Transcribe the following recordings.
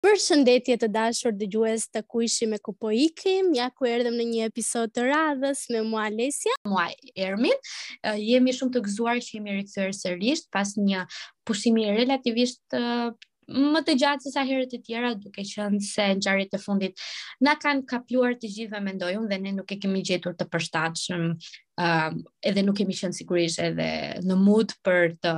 Përshëndetje të dashur dëgjues të Kushi me ku po ikim, ja ku erdhëm në një episod të radhës me mua Alesia. Mua Ermin, uh, jemi shumë të gëzuar që jemi rikthyer sërish pas një pushimi relativisht uh, më të gjatë sesa herët e tjera, duke qenë se ngjarjet e fundit na kanë kapluar të gjithëve mendoj unë dhe ne nuk e kemi gjetur të përshtatshëm um, edhe nuk kemi qenë sigurisht edhe në mood për të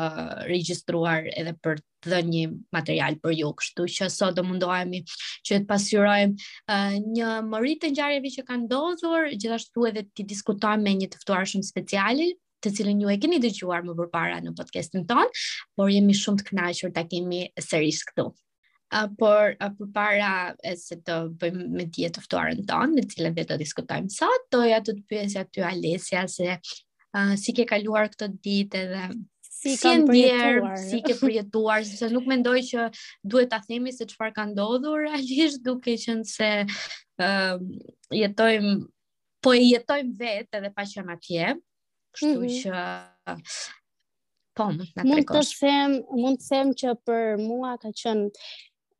regjistruar edhe për dhënë një material për ju, kështu që sot do mundohemi që të pasqyrojmë uh, një mori të ngjarjeve që kanë ndodhur, gjithashtu edhe të diskutojmë me një të ftuar shumë speciale të cilën ju e keni dëgjuar më përpara në podcastin tonë, por jemi shumë të kënaqur ta kemi sërish këtu. Uh, por uh, përpara se të bëjmë me dije të ftuarën tonë, me të cilën vetë do diskutojmë sot, doja të të pyesja ty Alesia se uh, si ke kaluar këto ditë edhe si, si i ke përjetuar, si i ke përjetuar, sepse nuk mendoj që duhet ta themi se çfarë ka ndodhur realisht duke qenë se ë uh, jetojmë po e jetojmë vetë edhe pa qenë atje. Kështu mm -hmm. që po, na tregosh. Mund të them, mund të them që për mua ka qenë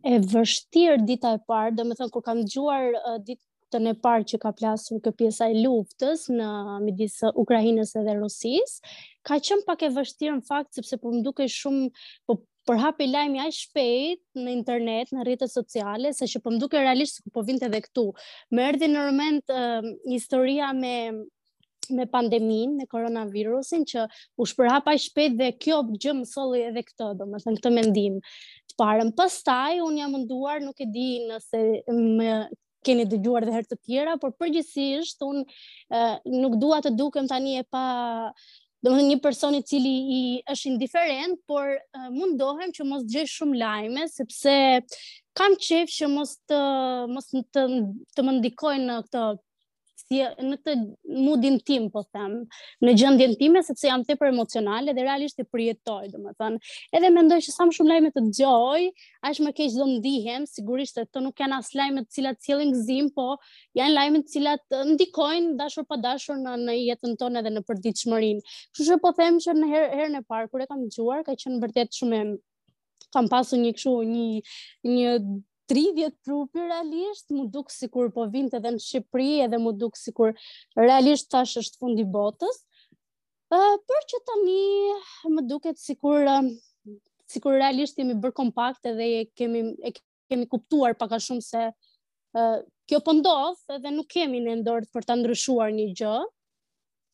e vështirë dita e parë, domethënë, kur kam dëgjuar uh, ditën e parë që ka plasur kjo pjesa e luftës në midis Ukrajinës dhe Rusisë, ka qenë pak e vështirë në fakt, sepse po më dukej shumë, po përhapej lajmi aq shpejt në internet, në rrjetet sociale, saqë po më dukej realisht sikur po vinte edhe këtu. Më erdhi ndër mend uh, historia me me pandeminë, me koronavirusin që u përhap aq shpejt dhe kjo gjë më solli edhe këtë, domethënë këtë mendim. Të parë, pastaj unë jam munduar, nuk e di nëse më keni dëgjuar edhe herë të tjera, por përgjithësisht unë nuk dua të dukem tani e pa domethënë një person i cili është indiferent, por uh, mundohem që mos dëgjoj shumë lajme, sepse kam qejf që mos të, mos të, të më ndikojnë në këto si në këtë mudin tim po them, në gjendjen time sepse jam tepër emocional dhe realisht e përjetoj, domethënë, edhe mendoj që sa më shumë lajme të dëgjoj, aq më keq do ndihem, sigurisht se këto nuk janë as lajme të cilat sjellin gëzim, po janë lajme të cilat ndikojnë dashur padashur në në jetën tonë edhe në përditshmërinë. Kështu që po them që në herë herën e parë kur e kam dëgjuar, ka qenë vërtet shumë kam pasur një kështu një një dridhje trupi realisht, m'u duk sikur po vinte dhe në Shqipëri, edhe m'u duk sikur realisht tash është fundi i botës, uh, porse tani më duket sikur, uh, sikur realisht jemi bërë kompakt edhe e kemi, e kemi kuptuar pak a shumë se uh, kjo po ndodh po edhe nuk kemi ne në dorë për ta ndryshuar një gjë,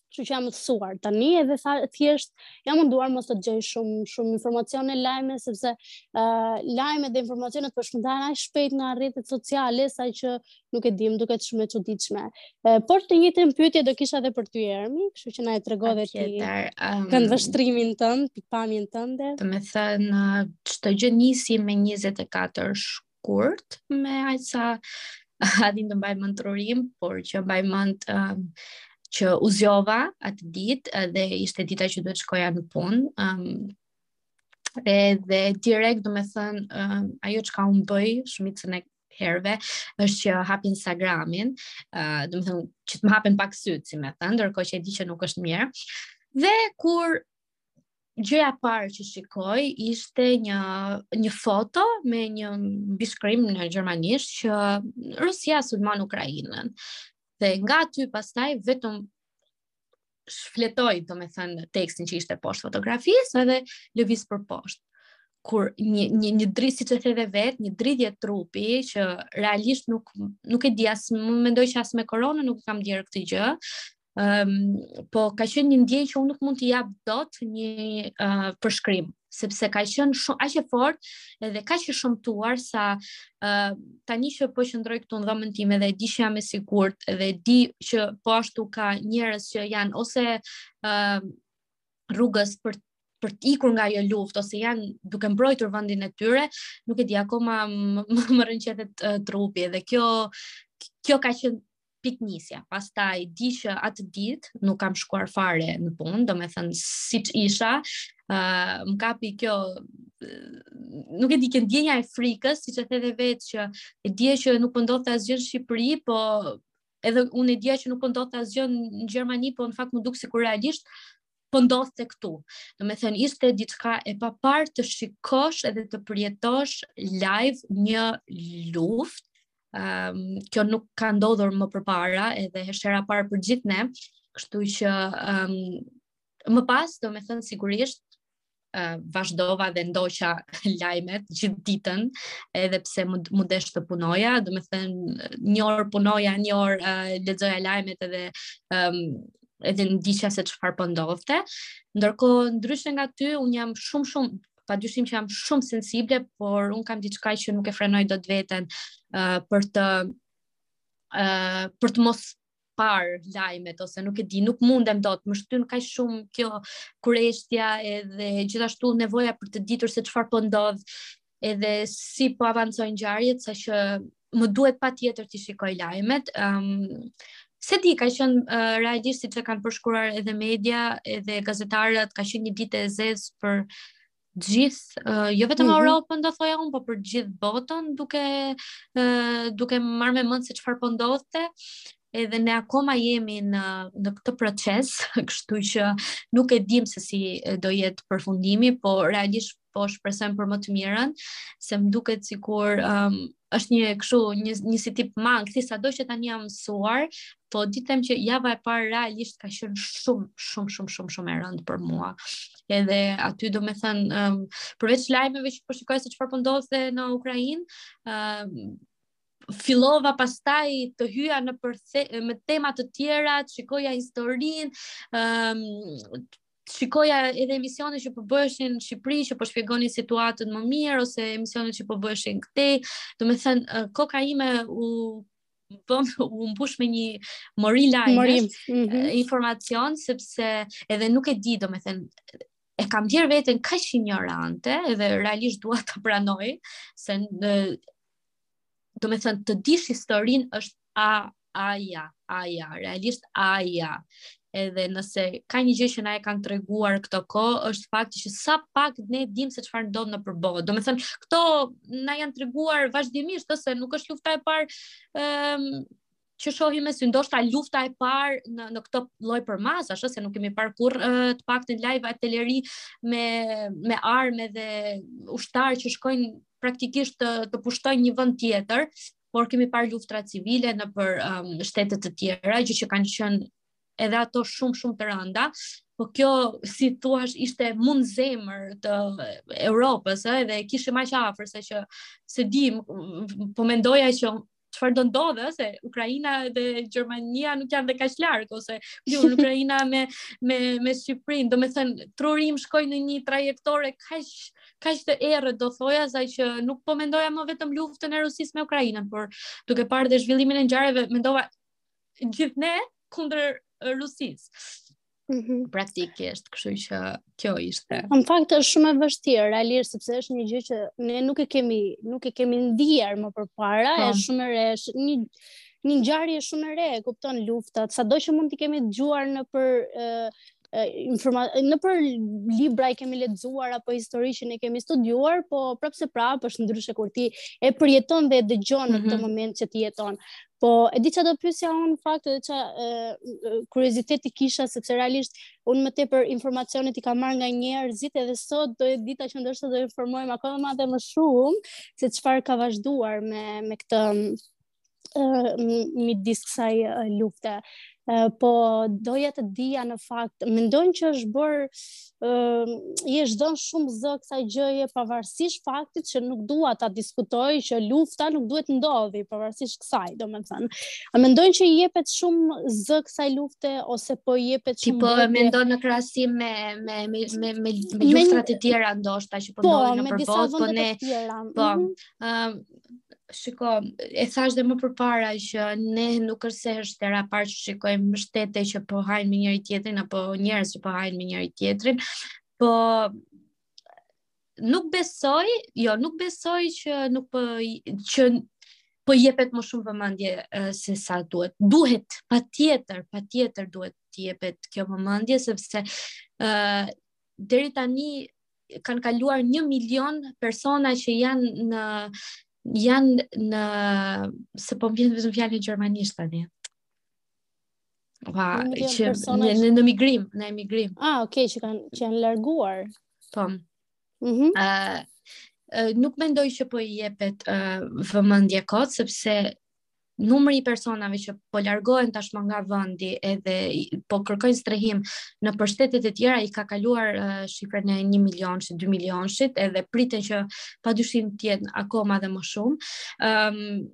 kështu që jam mësuar. Tani edhe tha, thjesht jam munduar mos të dëgjoj shumë shumë informacione e lajme sepse ë uh, lajmet dhe informacionet po shpërndahen aq shpejt nga rrjetet sociale sa që nuk e di, më duket shumë e çuditshme. Uh, por të njëjtën pyetje do kisha edhe për ty Ermi, kështu që na e trego dhe ti um, këndvështrimin tënd, pikëpamjen tënde. Domethënë çdo gjë nisi me 24 shkurt shkurt me aq sa arrin të mbajë mend truri im, por që mbaj mend um, që u zgjova atë ditë dhe ishte dita që duhet shkoja në punë. Um, edhe direkt, domethënë, um, ajo çka unë bëj, shumicën e herëve, është që hap Instagramin, uh, domethënë, që të më hapen pak sytë, si me thënë, ndërkohë që e di që nuk është mirë. Dhe kur gjëja e parë që shikoj ishte një një foto me një mbishkrim në gjermanisht që Rusia sulmon Ukrainën. Dhe nga aty pastaj vetëm shfletoj, domethënë, tekstin që ishte poshtë fotografisë edhe lëviz për poshtë. Kur një, një, një dri, siç e the dhe vetë, një dridhje trupi që realisht nuk, nuk e di as, më mendoj që as me koronën nuk e kam ndjerë këtë gjë, Um, po ka qenë një ndjenjë që unë nuk mund t'i jap dot një uh, përshkrim, sepse ka qenë shumë kaq e fortë dhe kaq e shëmtuar sa uh, tani që po qëndroj këtu në dhomën time dhe e di që jam e sigurt dhe e di që po ashtu ka njerëz që janë ose uh, rrugës për për të ikur nga ajo luftë ose janë duke mbrojtur vendin e tyre, nuk e di akoma më, më rrëqethet uh, trupi dhe kjo kjo ka qenë pikënisja. Pastaj di që atë ditë nuk kam shkuar fare në punë, domethënë siç isha, ë uh, më kapi kjo nuk e di kjo ndjenja e frikës, siç e the edhe vetë që e di që nuk po ndodhte asgjë në Shqipëri, po edhe unë e di që nuk po ndodhte asgjë në Gjermani, po në fakt më dukej sikur realisht po ndodhte këtu. Domethënë ishte diçka e paparë të shikosh edhe të përjetosh live një luftë Um, kjo nuk ka ndodhur më përpara edhe është hera e parë për gjithë ne, kështu që um, më pas domethënë sigurisht uh, vazhdova dhe ndoqa lajmet gjithë ditën edhe pse më, m'u desh të punoja, domethënë një orë punoja, një orë uh, lexoja lajmet edhe um, edhe ndiqja se çfarë po ndodhte. Ndërkohë, ndryshe nga ty, unë jam shumë, shumë, pa dyshim që jam shumë sensibël, por unë kam diçka që nuk e frenoj dot veten uh, për të uh, për të mos parë lajmet ose nuk e di, nuk mundem dot, më shtyn kaq shumë kjo kureshtja edhe gjithashtu nevoja për të ditur se çfarë po ndodh edhe si po avancojnë ngjarjet, saqë më duhet patjetër t'i shikoj lajmet. Um, se di, ka qënë uh, realisht siç e kanë përshkruar edhe media, edhe gazetarët, ka qënë një ditë e zezë për gjithë, uh, jo vetëm mm -hmm. Europën, do thoja unë, po për gjithë botën, duke, uh, duke marrë me mend se çfarë po ndodhte, edhe ne akoma jemi në në këtë proces, kështu që nuk e dim se si do jetë përfundimi, po realisht po shpresojmë për më të mirën, se më duket sikur um, është një kështu një një si tip mang, thjesht sado që tani jam mësuar, po di them që java e parë realisht ka qenë shumë shumë shumë shumë shumë e rëndë për mua. Edhe aty domethënë um, përveç lajmeve që po shikoj se çfarë po ndodhte në Ukrainë, um, fillova pastaj të hyja në përthe, me tema të tjera, të shikoja historinë, um, shikoja edhe emisione që po bëheshin në Shqipëri që po shpjegonin situatën më mirë ose emisione që po bëheshin këtu, domethënë, koka ime u bëm u mbush me një mori lajme, mm -hmm. informacion, sepse edhe nuk e di, domethënë, e kam ndjerë veten kaq injorante, edhe realisht dua ta pranoj, se në, domethënë, të dish historin është a a ja a ja realisht a ja edhe nëse ka një gjë që na e kanë treguar këto kohë, është fakti që sa pak ne dimë se çfarë ndodh nëpër botë. Domethënë, këto na janë treguar vazhdimisht se nuk është lufta e parë ëm um, që shohim me sy ndoshta lufta e parë në në këtë lloj përmasa, ashtu se nuk kemi parë kurr të paktën live artileri me me armë dhe ushtarë që shkojnë praktikisht të, të pushtojnë një vend tjetër, por kemi parë luftëra civile nëpër um, shtete të tjera, gjë që kanë qënë edhe ato shumë shumë të rënda, po kjo si thuash ishte mu në zemër të Europës, ë, edhe kishim aq afër saqë s'e di, po mendoja që çfarë do ndodhë, se Ukraina dhe Gjermania nuk janë dhe kaq larg ose jo Ukraina me me me Shqipërinë, domethënë truri im shkoi në një trajektore kaq kaq të errët do thoja sa që nuk po mendoja më vetëm luftën e Rusisë me Ukrainën, por duke parë dhe zhvillimin e ngjarjeve mendova gjithë ne kundër Rusisë. Mm -hmm. Praktikisht, kështu që kjo ishte. Në fakt është shumë e vështirë realisht sepse është një gjë që ne nuk e kemi nuk e kemi ndier më përpara, është po. shumë e re, është një një ngjarje shumë e re, kupton luftat, sado që mund t'i kemi dëgjuar nëpër nëpër libra i kemi lexuar apo histori që ne kemi studiuar, po prapë se prapë është ndryshe kur ti e përjeton dhe e dëgjon në këtë mhm. moment që ti jeton. Po e di ça do pyesja unë në fakt edhe ça kurioziteti kisha sepse realisht unë më tepër informacionet i kam marrë nga njerëzit edhe sot do jetë dita që ndoshta do informojmë akoma më dhe më shumë se çfarë ka vazhduar me me këtë midis kësaj lufte. Po doja të dija në fakt, mendon që është bërë i është dhënë shumë zë kësaj gjëje pavarësisht faktit që nuk dua ta diskutoj që lufta nuk duhet të ndodhi pavarësisht kësaj, domethënë. A mendon që i jepet shumë zë kësaj lufte ose po i jepet shumë Ti po mendon në krahasim me me me me me, me luftrat e tjera ndoshta që po, po ndodhin nëpër botë, po ne po. Ëm mhm. shiko, e thashë dhe më përpara që ne nuk është se është hera e parë që shikojmë shtete që po hahen me njëri tjetrin apo njerëz që po hahen me njëri tjetrin, po nuk besoj, jo, nuk besoj që nuk po që po jepet më shumë vëmendje se sa duhet. Duhet patjetër, patjetër duhet të jepet kjo vëmendje sepse ë uh, deri tani kanë kaluar 1 milion persona që janë në janë në se po më vjen vetëm fjala në gjermanisht tani. Pa, që në, në, në migrim, në emigrim. Ah, okay, që kanë që janë larguar. Po. Mhm. Mm uh, nuk mendoj që po i jepet uh, vëmendje kot sepse numri i personave që po largohen tashmë nga vendi edhe po kërkojnë strehim nëpër shtetet e tjera i ka kaluar uh, shifrën e 1 milion ose 2 milionshit edhe priten që padyshim të jenë akoma dhe më shumë. Ëm um,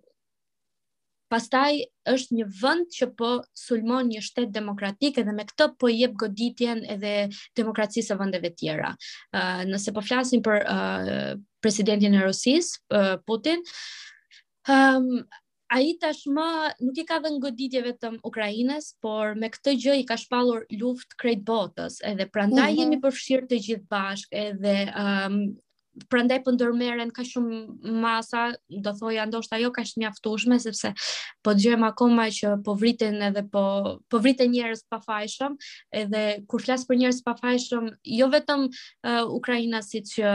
Pastaj është një vend që po sulmon një shtet demokratik edhe me këtë po i jep goditjen edhe demokracisë së vendeve të tjera. Ë uh, nëse po flasim për uh, presidentin e Rusisë, uh, Putin, Um, ai tashmë nuk i ka dhënë goditje vetëm Ukrainës, por me këtë gjë i ka shpallur luftë krejt botës, edhe prandaj mm -hmm. jemi përfshirë të gjithë bashkë, edhe um, prandaj po ndërmerren kaq shumë masa, do thoja ndoshta jo kaq të mjaftueshme sepse po dëgjojmë akoma që po vriten edhe po po vriten njerëz të pafajshëm, edhe kur flas për njerëz të pafajshëm, jo vetëm uh, ukrainasit që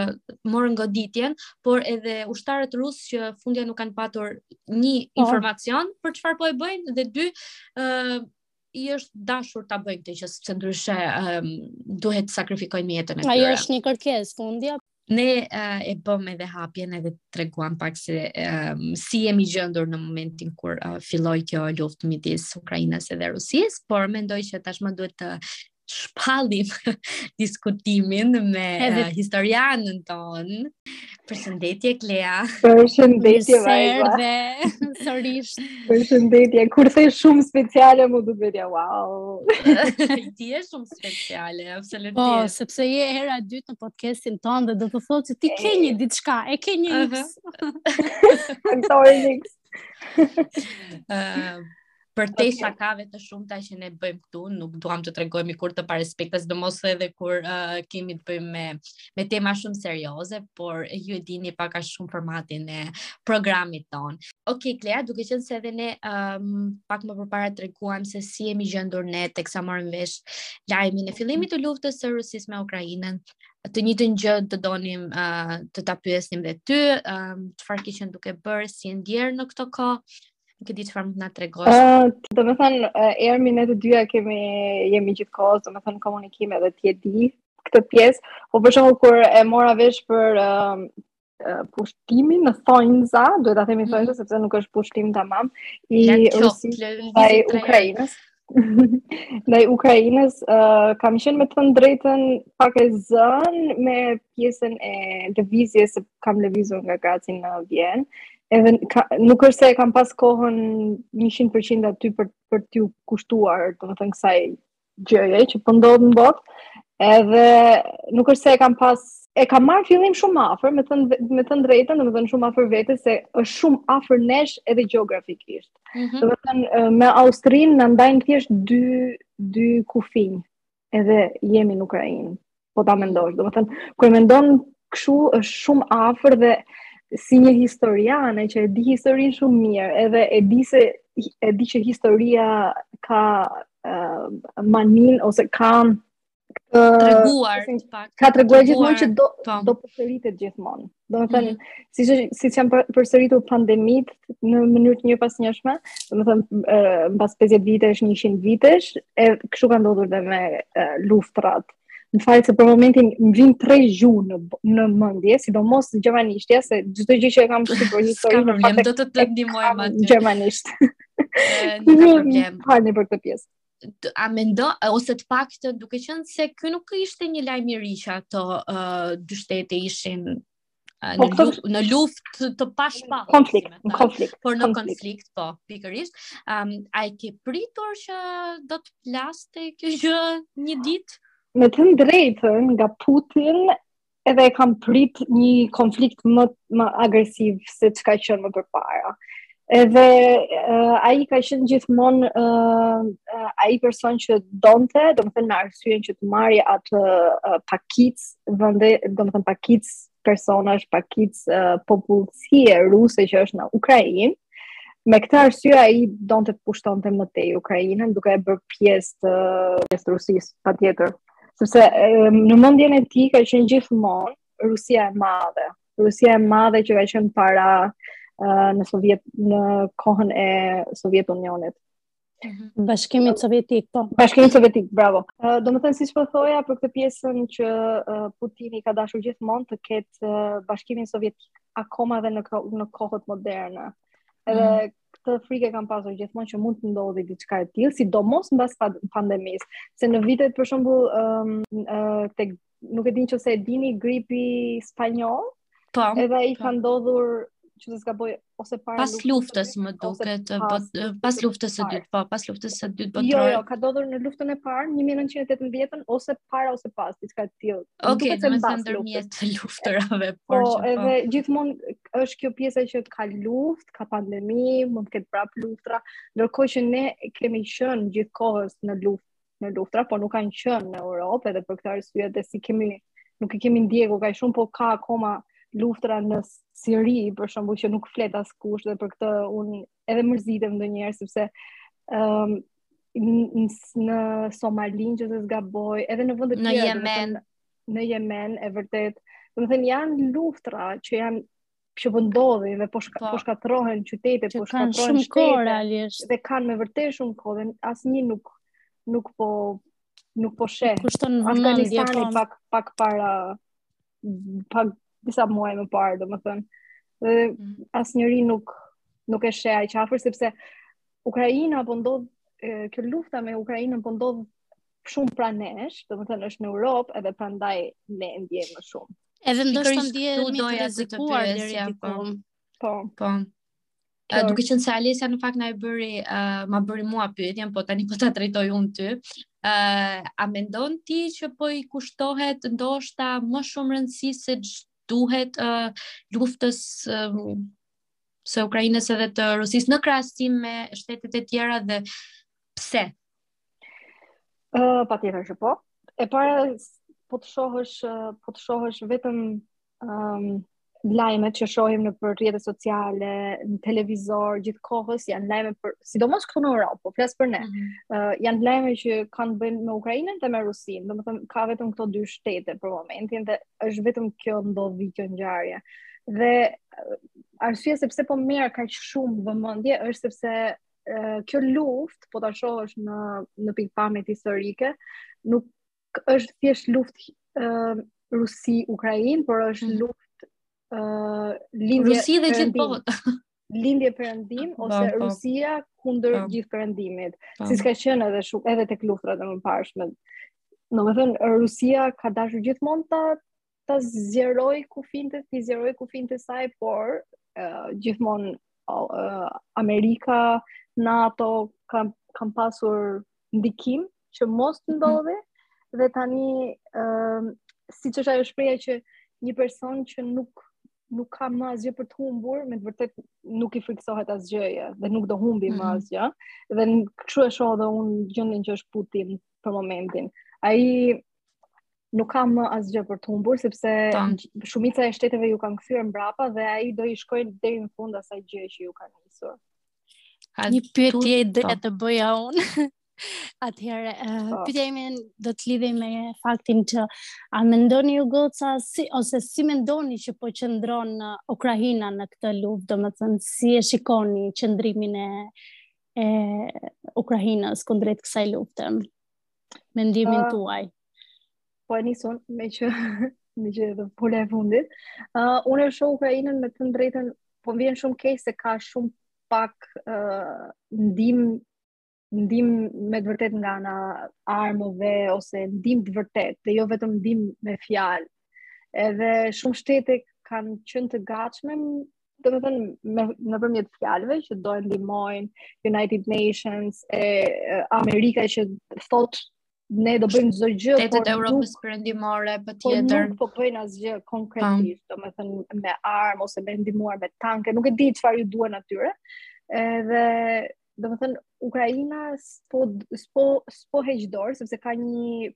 morën goditjen, por edhe ushtarët rusë që fundja nuk kanë patur një po. informacion për çfarë po e bëjnë dhe dy uh, i është dashur ta bëjnë këtë gjë sepse ndryshe um, duhet të sakrifikojnë jetën e tyre. Ajo është një kërkesë fundja. Ne uh, e bëmë edhe hapjen edhe treguam pak se um, si jemi gjendur në momentin kur uh, filloi kjo luftë midis Ukrainës dhe Rusisë, por mendoj që tashmë duhet të shpallim diskutimin me Edhe... uh, historianën tonë. Përshëndetje Klea. Përshëndetje Vajza. Sërish. Përshëndetje. Kur thua shumë speciale m'u duk vetja wow. ti je shumë speciale, absolutisht. Po, sepse je hera e dytë në podcastin tonë dhe do të thotë se ti ke një diçka, e ke një X. Kam një X. uh, përtej okay. shakave të shumta që ne bëjmë këtu, nuk duam të tregohemi kurrë të parespekt, sidomos edhe kur uh, kemi të bëjmë me, me tema shumë serioze, por ju e dini pak a shumë formatin e programit tonë. Okay, Klea, duke qenë se edhe ne um, pak më përpara treguam se si jemi gjendur ne teksa morëm vesh lajmin e fillimit të luftës së Rusisë me Ukrainën, të njëjtën gjë do donim uh, të ta pyesnim dhe ty, um, çfarë ke qenë duke bërë, si je ndjerë në këtë kohë? Nuk e di çfarë mund të na tregosh. Uh, domethënë uh, Ermi ne të dyja kemi jemi gjithë kohës, domethënë komunikim edhe ti e di këtë pjesë, po për shembull kur e mora vesh për uh, pushtimin në thonjëza, duhet ta themi mhm. Thonjëza sepse nuk është pushtim tamam i Rusisë ndaj Ukrainës. Ndaj Ukrainës uh, kam qenë me thënë të drejtën pak e zënë me pjesën e lëvizjes se kam lëvizur nga Graci në Vjenë. Edhe ka, nuk është se e kam pas kohën 100% aty për t'iu kushtuar, domethënë kësaj gjëje që po ndodh në botë. Edhe nuk është se e kam pas e kam marrë fillim shumë afër, me thënë me thënë të drejtën, domethënë shumë afër vetes se është shumë afër nesh edhe gjeografikisht. Mm -hmm. Domethënë me Austrinë na ndajnë thjesht dy dy kufinj. Edhe jemi në Ukrainë. po ta mendosh. Domethënë, kur e mendon kështu është shumë afër dhe si një historiane që e di historinë shumë mirë, edhe e di se e di që historia ka uh, maninë ose ka treguar ka treguar gjithmonë që do po. do përsëritet gjithmonë. Domethënë, mm. siç siç janë përsëritur pandemitë në mënyrë të njëpasnjëshme, domethënë, mbas 50 vitesh, 100 vitesh, e kështu ka ndodhur dhe me e, luftërat. Më fal se për momentin më vijnë tre gjuhë në në mendje, sidomos gjermanishtja, se çdo gjë që e kam përsëritur për historinë, ka problem, do të të ndihmoj më atë. Gjermanisht. Nuk ka problem. Më falni për këtë pjesë. a mendo ose të paktën duke qenë se ky nuk ishte një lajm i ri që ato uh, dy shtete ishin uh, në po, luftë në luftë të pashpa konflikt në konflikt por në konflikt, konflikt po pikërisht um, a e ke pritur që do të plaste kjo gjë një ditë me thënë të drejtën nga Putin edhe e kam pritur një konflikt më, më agresiv se ç'ka qënë më përpara. Edhe uh, ai ka qënë gjithmonë uh, uh, ai person që donte, domethënë në arsyen që të marrë atë uh, pakicë vendi, domethënë pakicë personash, pakicë uh, popullsie ruse që është në Ukrainë, Me këtë arsye ai donte të pushtonte më tej Ukrainën duke e bërë pjesë të pjesë të Rusisë patjetër. Sepse në mendjen e tij ka qenë gjithmonë Rusia e Madhe. Rusia e Madhe që ka qenë para uh, në Sovjet në kohën e Sovjet Unionit. Mhm. Bashkimi Sovjetik, po. Bashkimi Sovjetik, bravo. Uh, domethënë, siç po thoja, për këtë pjesën që uh, Putini ka dashur gjithmonë të ketë uh, Bashkimin Sovjetik akoma dhe në, në kohët moderne. Edhe mm. këtë frikë kam pasur gjithmonë që mund të ndodhi diçka e tillë, sidomos mbas pandemisë, se në vitet për shembull ëm um, uh, tek nuk e di nëse e dini gripi spanjoll. Po. Edhe ai ka ndodhur që të s'gaboj ose para pas luftës më duket pas, pas luftës së dytë po pas luftës së dytë po jo jo ka ndodhur në luftën e parë 1918 ose para ose pas diçka të tillë ok domethënë ndërmjet luftërave po, por që, po. edhe gjithmonë është kjo pjesa që ka luftë ka pandemi, mund të ketë prap luftra, ndërkohë që ne kemi qenë gjithë kohës në luftë në luftra, po nuk kanë qenë në Europë edhe për këtë arsye dhe si kemi nuk i kemi ndjekur kaq shumë, po ka akoma luftra në Siri, për shembull që nuk flet askush dhe për këtë unë edhe mërzitem ndonjëherë sepse ëm um, në Somali në qoftë se s'gaboj, edhe në vënde të tjera, në Jemen, në Jemen e vërtetë, domethënë janë luftra që janë që po ndodhin dhe po, shka, po, po shkatërrohen qytetet, po shkatërrohen shtetet. Dhe kanë me vërtet shumë kohë dhe asnjë nuk nuk po nuk po sheh. Kushton vëmendje po. pak pak para pak disa muaj më parë, domethënë. Dhe mm. asnjëri nuk nuk e sheh aq afër sepse Ukraina po ndodh kjo lufta me Ukrainën po ndodh shumë pranë nesh, domethënë është në Europë edhe prandaj ne e ndjejmë më shumë. Edhe ndoshta ndihemi të rrezikuar deri diku. Po. Po. po. Duke qenë se Alesia në fakt na e bëri uh, ma bëri mua pyetjen, po tani po ta drejtoj unë ty. Uh, a mendon ti që po i kushtohet ndoshta më shumë rëndësi se ç'duhet uh, luftës uh, së Ukrainës edhe të Rusisë në krahasim me shtetet e tjera dhe pse Ë, uh, patjetër që po. E para po të shohësh, po të shohësh vetëm ëm um, lajmet që shohim nëpër rrjetet sociale, në televizor, gjithë kohës janë lajme për sidomos këtu në Europë, po flas për ne. Mm -hmm. uh, janë lajme që kanë të bëjnë me Ukrainën dhe me Rusinë. Domethënë ka vetëm këto dy shtete për momentin dhe është vetëm kjo ndodhi kjo ngjarje. Dhe arsyeja sepse po merr kaq shumë vëmendje është sepse kjo luftë, po ta shohësh në në pikëpamjet historike, nuk është thjesht luftë uh, Rusi Ukrainë, por është mm. luftë ë uh, lindje Rusi dhe gjithë bota. Lindje perëndim po, ose po. Rusia kundër po. gjithë perëndimit. Siç ka qenë edhe shumë edhe tek luftërat e mëparshme. Domethënë Rusia ka dashur gjithmonë ta ta zgjerojë kufijtë e tij, zgjerojë kufijtë të saj, por uh, gjithmonë uh, Amerika, NATO kanë kanë pasur ndikim që mos të mhm. ndodhë dhe tani uh, siç është ajo shprehja që një person që nuk nuk ka më asgjë për të humbur, me të vërtetë nuk i frikësohet asgjëje dhe nuk do humbë më mhm. asgjë. Dhe kështu e shoh edhe unë gjendjen që është Putin për momentin. Ai nuk ka më asgjë për të humbur sepse Tam. shumica e shteteve iu kanë kthyer mbrapa dhe ai do i shkojë deri në fund asaj gjëje që ia ka nisur. A një pyetje do të bëja unë. Atëherë, uh, pyetja ime do të lidhej me faktin që a mendoni ju goca si ose si mendoni që po qëndron Ukraina në këtë luftë, domethënë si e shikoni qëndrimin e e Ukrainës kundrejt kësaj lufte? mendimin uh, tuaj. Po e nis unë meqë meqë fola e fundit. Ë uh, unë e shoh Ukrainën më të drejtën, po më vjen shumë keq se ka shumë pak uh, ndihmë ndihmë me të vërtetë nga ana armëve ose ndihmë të vërtetë, dhe jo vetëm ndihmë me fjalë. Edhe shumë shtete kanë qenë të gatshme domethënë me nëpërmjet fjalëve që do e ndihmojnë United Nations e Amerika që thotë ne do bëjmë çdo gjë por shtetet e Evropës Perëndimore patjetër nuk po bëjnë asgjë konkretisht, po. domethënë me armë ose me ndihmuar me tanke, nuk e di çfarë iu duhen atyre. Edhe domethënë Ukraina s'po s'po s'po heq dorë sepse ka një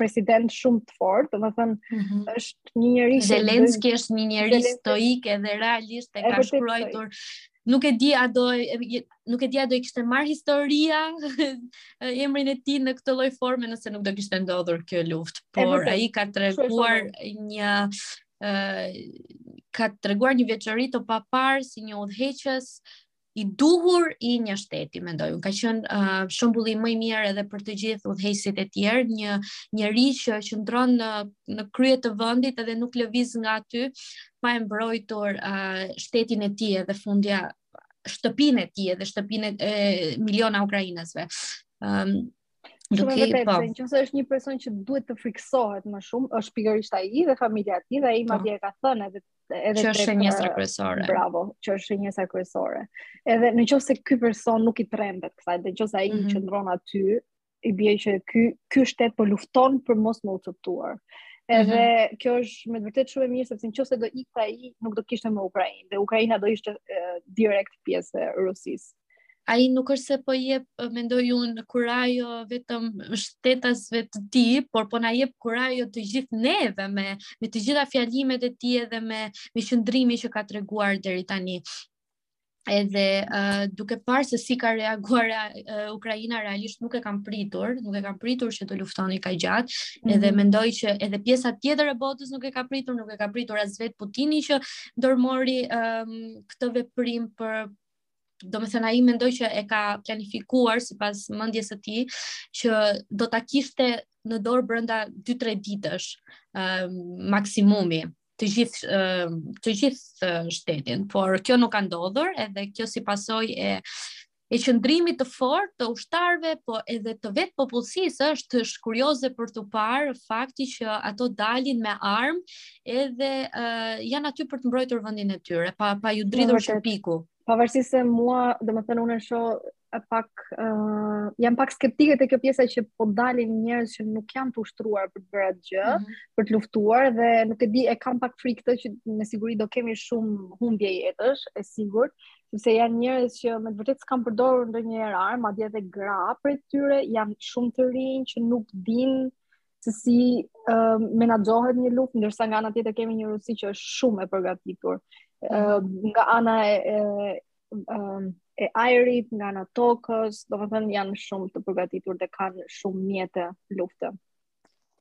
president shumë të fortë, domethënë mm -hmm. është një njeri Zelenski është një njeri stoik edhe realisht e ka shkruar nuk e di a do nuk e di a do e kishte marrë historia emrin e tij në këtë lloj forme nëse nuk do kishte ndodhur kjo luftë por ai ka treguar një ka treguar një veçori të paparë si një udhëheqës i duhur i një shteti, mendoj. Unë ka qenë uh, shembulli më i mirë edhe për të gjithë udhëheqësit e tjerë, një njeri që qëndron në në krye të vendit edhe nuk lëviz nga aty pa e mbrojtur uh, shtetin e tij edhe fundja shtëpinë e tij edhe shtëpinë e miliona ukrainasve. Ëm um, Shumë okay, vetë, po. në qoftë se është një person që duhet të friksohet më shumë, është pikërisht ai dhe familja e tij, dhe i ma po. dje ka thënë edhe edhe që është shënjestra kryesore. Bravo, që është shënjestra kryesore. Edhe në qoftë se ky person nuk i trembet kësaj, dhe në qoftë se ai mm -hmm. qëndron aty, i bie që ky ky shtet po lufton për mos me u copëtuar. Mhm. Edhe mm -hmm. kjo është me të vërtetë shumë e mirë sepse nëse do ikte ai, nuk do kishte më Ukrainë dhe Ukraina do ishte e, direkt pjesë e Rusisë. ai nuk është se po jep mendoj unë kurajo vetëm shtetasve të tij, por po na jep kurajo të gjithë neve me me të gjitha fjalimet e tij edhe me me qëndrimin që ka treguar deri tani edhe uh, duke parë se si ka reaguar uh, Ukraina realisht nuk e kam pritur, nuk e kam pritur që do luftonin kaq gjatë, mm -hmm. edhe mhm. mendoj që edhe pjesa tjetër e botës nuk e ka pritur, nuk e ka pritur as vetë Putini që ndërmori um, këtë veprim për domethënë ai mendoj që e ka planifikuar sipas mendjes së tij që do ta kishte në dorë brenda 2-3 ditësh uh, maksimumi të gjithë të gjithë shtetin, por kjo nuk ka ndodhur edhe kjo si pasojë e e qëndrimit të fortë të ushtarëve, po edhe të vetë popullsisë është kurioze për t'u parë fakti që ato dalin me armë edhe uh, janë aty për të mbrojtur vendin e tyre, pa pa iu dridhur shpiku. Pavarësisht se mua, domethënë unë e shoh pak uh, jam pak skeptike te kjo pjesa që po dalin njerëz që nuk janë të ushtruar për të bërë atë gjë, mm -hmm. për të luftuar dhe nuk e di e kam pak frikë këtë që me siguri do kemi shumë humbje jetësh, e sigurt, sepse janë njerëz që me të vërtetë s'kanë përdorur ndonjëherë armë, madje edhe gra prej tyre janë shumë të rinj që nuk dinë se si uh, menaxhohet një luftë, ndërsa nga ana tjetër kemi një Rusi që është shumë e përgatitur. Uh, nga ana e, e, um, e ajrit, nga ana e tokës, domethënë janë shumë të përgatitur dhe kanë shumë mjete lufte.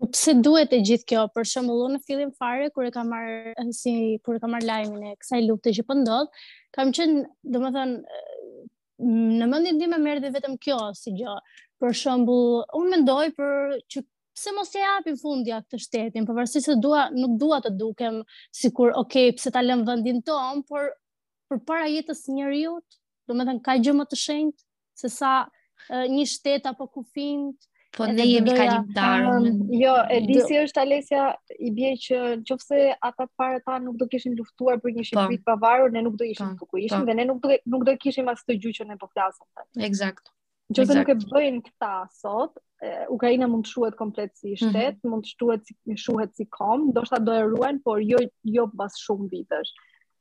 Po pse duhet e gjithë kjo? Për shembull, unë në fillim fare kur e kam marrë si kur e kam marrë lajmin e kësaj lufte që po ndodh, kam qenë, domethënë, në mendjen time më erdhi vetëm kjo si gjë. Për shembull, unë mendoj për që pse mos ia japim fundja këtë shtetin, pavarësisht se dua nuk dua të dukem sikur ok, pse ta lëmë vendin tonë, por përpara jetës së njeriut, domethënë ka gjë më të shenjtë sesa uh, një shtet apo kufijtë. Po ne jemi kalimtarë. Jo, e di si është Alesia, i bie që në qoftë se ata para, ata nuk do kishin luftuar për një po. shqipëri të pavarur, ne nuk do ishim po. këtu ku ishim po. dhe ne nuk do nuk do kishim as atë gjë që ne po flasim tani. Eksakt. Në qoftë se nuk e bëjnë këta sot, Ukraina mund të shuhet komplet si mhm. shtet, mm -hmm. mund të shuhet si shuhet si komb, ndoshta do e ruajnë, por jo jo pas shumë vitesh.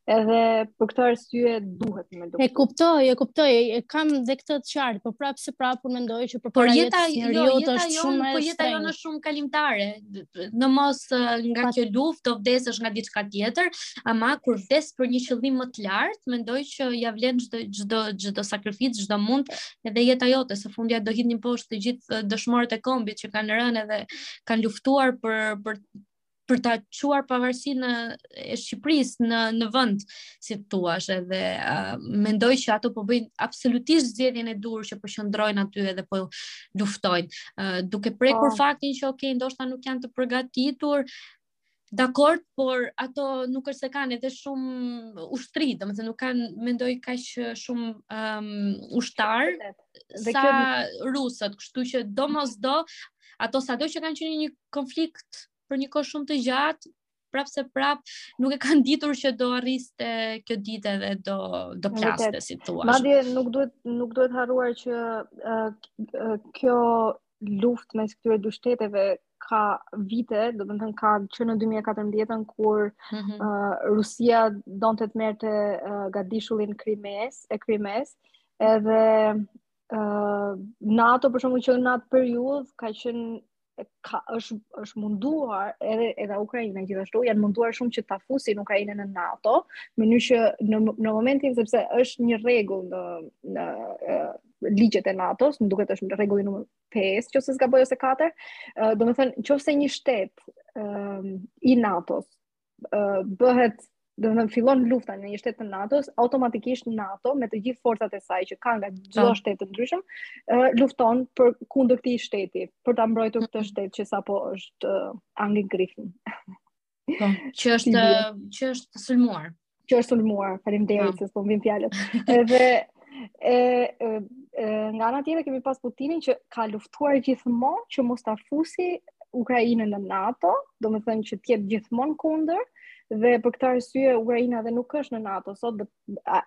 Edhe për këtë arsye duhet me doemos. E kuptoj, e kuptoj, e kam dhe këtë të qartë, por prapë se prapë unë mendoj që për para jeta e njeriu jo, është jo, shumë më e Po jeta jonë është shumë kalimtare. Në mos nga kjo luftë do vdesësh nga diçka tjetër, ama kur vdes për një qëllim më të lartë, mendoj që ja vlen çdo çdo çdo sakrificë, çdo mund edhe jeta jote, se fundja do hidhni poshtë të gjithë dëshmorët e kombit që kanë rënë edhe kanë luftuar për për për ta çuar pavarësinë e Shqipërisë në në vend, si të thuash, edhe uh, mendoj që ato po bëjnë absolutisht zgjedhjen e duhur që përqendrojnë aty edhe po luftojnë, uh, duke prekur oh. faktin që ok, ndoshta nuk janë të përgatitur, Dakord, por ato nuk është se kanë edhe shumë ushtri, domethënë nuk kanë, mendoj, kaq shumë um, ushtarë, dhe sa kjo... rusët, kështu që domosdo, ato sado që kanë qenë një konflikt për një kohë shumë të gjatë, prap se prap nuk e kanë ditur që do arrinte kjo ditë edhe do do plaste si të thuash. Madje nuk duhet nuk duhet harruar që uh, uh, kjo luftë mes këtyre dy shteteve ka vite, domethënë ka që në 2014-ën kur mm -hmm. uh, Rusia donte të merrte uh, gadishullin Krimesë, e Krimesë, edhe uh, NATO për shembull që në atë periudhë ka qenë ka është është munduar edhe edhe Ukraina gjithashtu janë munduar shumë që ta fusin Ukrainën në NATO, në mënyrë që në në momentin sepse është një rregull në në ligjet e NATO-s, më duket është rregulli numër 5, qoftë se s'gaboj ose 4, domethënë qoftë se një shtet i NATO-s uh, bëhet domethënë fillon lufta në një shtet të NATO-s, automatikisht NATO me të gjithë forcat e saj që kanë nga çdo po. shtet të ndryshëm, uh, lufton për kundër këtij shteti, për ta mbrojtur këtë mhm. shtet që sapo është uh, angegriffen. Po, që është që është sulmuar. që është sulmuar. Faleminderit po. se s'po më vijnë fjalët. Edhe e, e, e nga ana tjetër kemi pas Putinin që ka luftuar gjithmonë që mos ta fusi Ukrainën në NATO, domethënë që të jetë gjithmonë kundër, dhe për këtë arsye Ukraina dhe nuk është në NATO sot dhe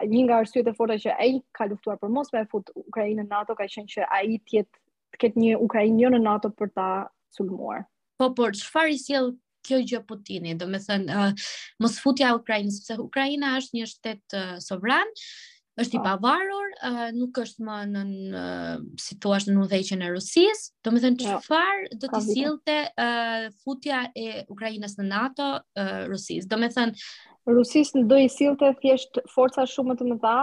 një nga arsyet e forta që ai ka luftuar për mos me e fut Ukrainën në NATO ka qenë që ai të jetë të ketë një Ukrainë jo në NATO për ta sulmuar. Po por çfarë i sjell kjo gjë Putinin, domethënë, uh, mosfutja e Ukrainës, sepse Ukraina është një shtet uh, sovran, është i po. pavarur, uh, nuk është më në uh, si i thua nën udhëheqjen e Rusisë. Domethënë jo. çfarë do t'i sillte uh, futja e Ukrainës në NATO uh, Rusisë. Domethënë Rusisë do i sillte thjesht forca shumë më të mëdha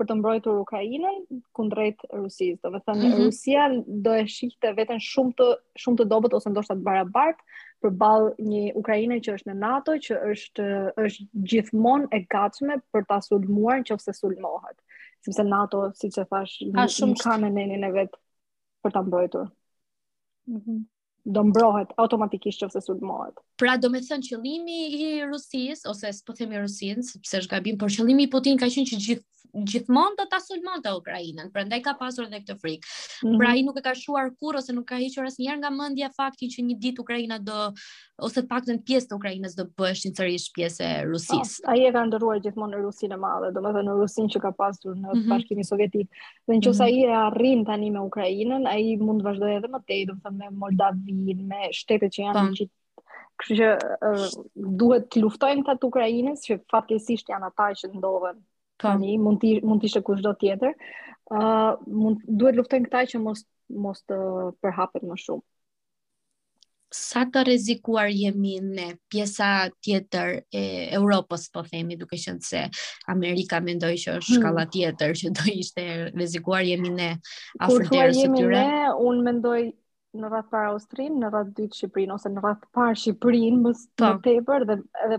për të mbrojtur Ukrainën kundrejt Rusisë. Domethënë mm -hmm. Rusia do e shihte veten shumë të shumë të dobët ose ndoshta të barabartë përballë një Ukraine që është në NATO, që është është gjithmonë e gatshme për ta sulmuar nëse sulmohet. Sepse NATO, siç e thashë, ka shumë kanë nenin e vet për ta mbrojtur. Mhm. Mm do mbrohet automatikisht nëse sulmohet. Pra domethënë qëllimi i Rusisë, ose s'po themi Rusinë, sepse është gabim, por qëllimi i Putin ka qenë që gjith, gjithmonë do ta sulmonte Ukrainën, prandaj ka pasur dhe këtë frikë. Mm -hmm. Pra ai nuk e ka shuar kurrë, ose nuk ka hequr asnjëherë nga mendja faktin që një ditë Ukraina do, ose të paktën pjesë të Ukrainës do bëhen sërish pjesë e Rusisë. A, ai e ka ëndërruar gjithmonë Rusinë e madhe, domethënë Rusinë që ka pasur në mm -hmm. Bashkimin Sovjetik. Dhe në qoftë se mm -hmm. ai e arrin tani me Ukrainën, ai mund të vazhdojë edhe më tej, domethënë me Moldavinë, me shtetet që janë ngjitur. Kështu që uh, duhet të luftojnë këta të Ukrainës, që fatkeqësisht janë ata që ndodhen. Po. Tani, mund të mund ishte kushdo tjetër. Uh, mund, duhet të luftojnë këta që mos, mos të përhapet më shumë. sa të rrezikuar jemi ne pjesa tjetër e Europës po themi duke qenë se Amerika mendoj që është hmm. shkalla tjetër që do ishte rrezikuar jemi ne afër derës së tyre. Ne unë mendoj në radhë të parë Austrinë, në radhë të dytë Shqipërinë ose në radhë të parë Shqipërinë më po. tepër dhe edhe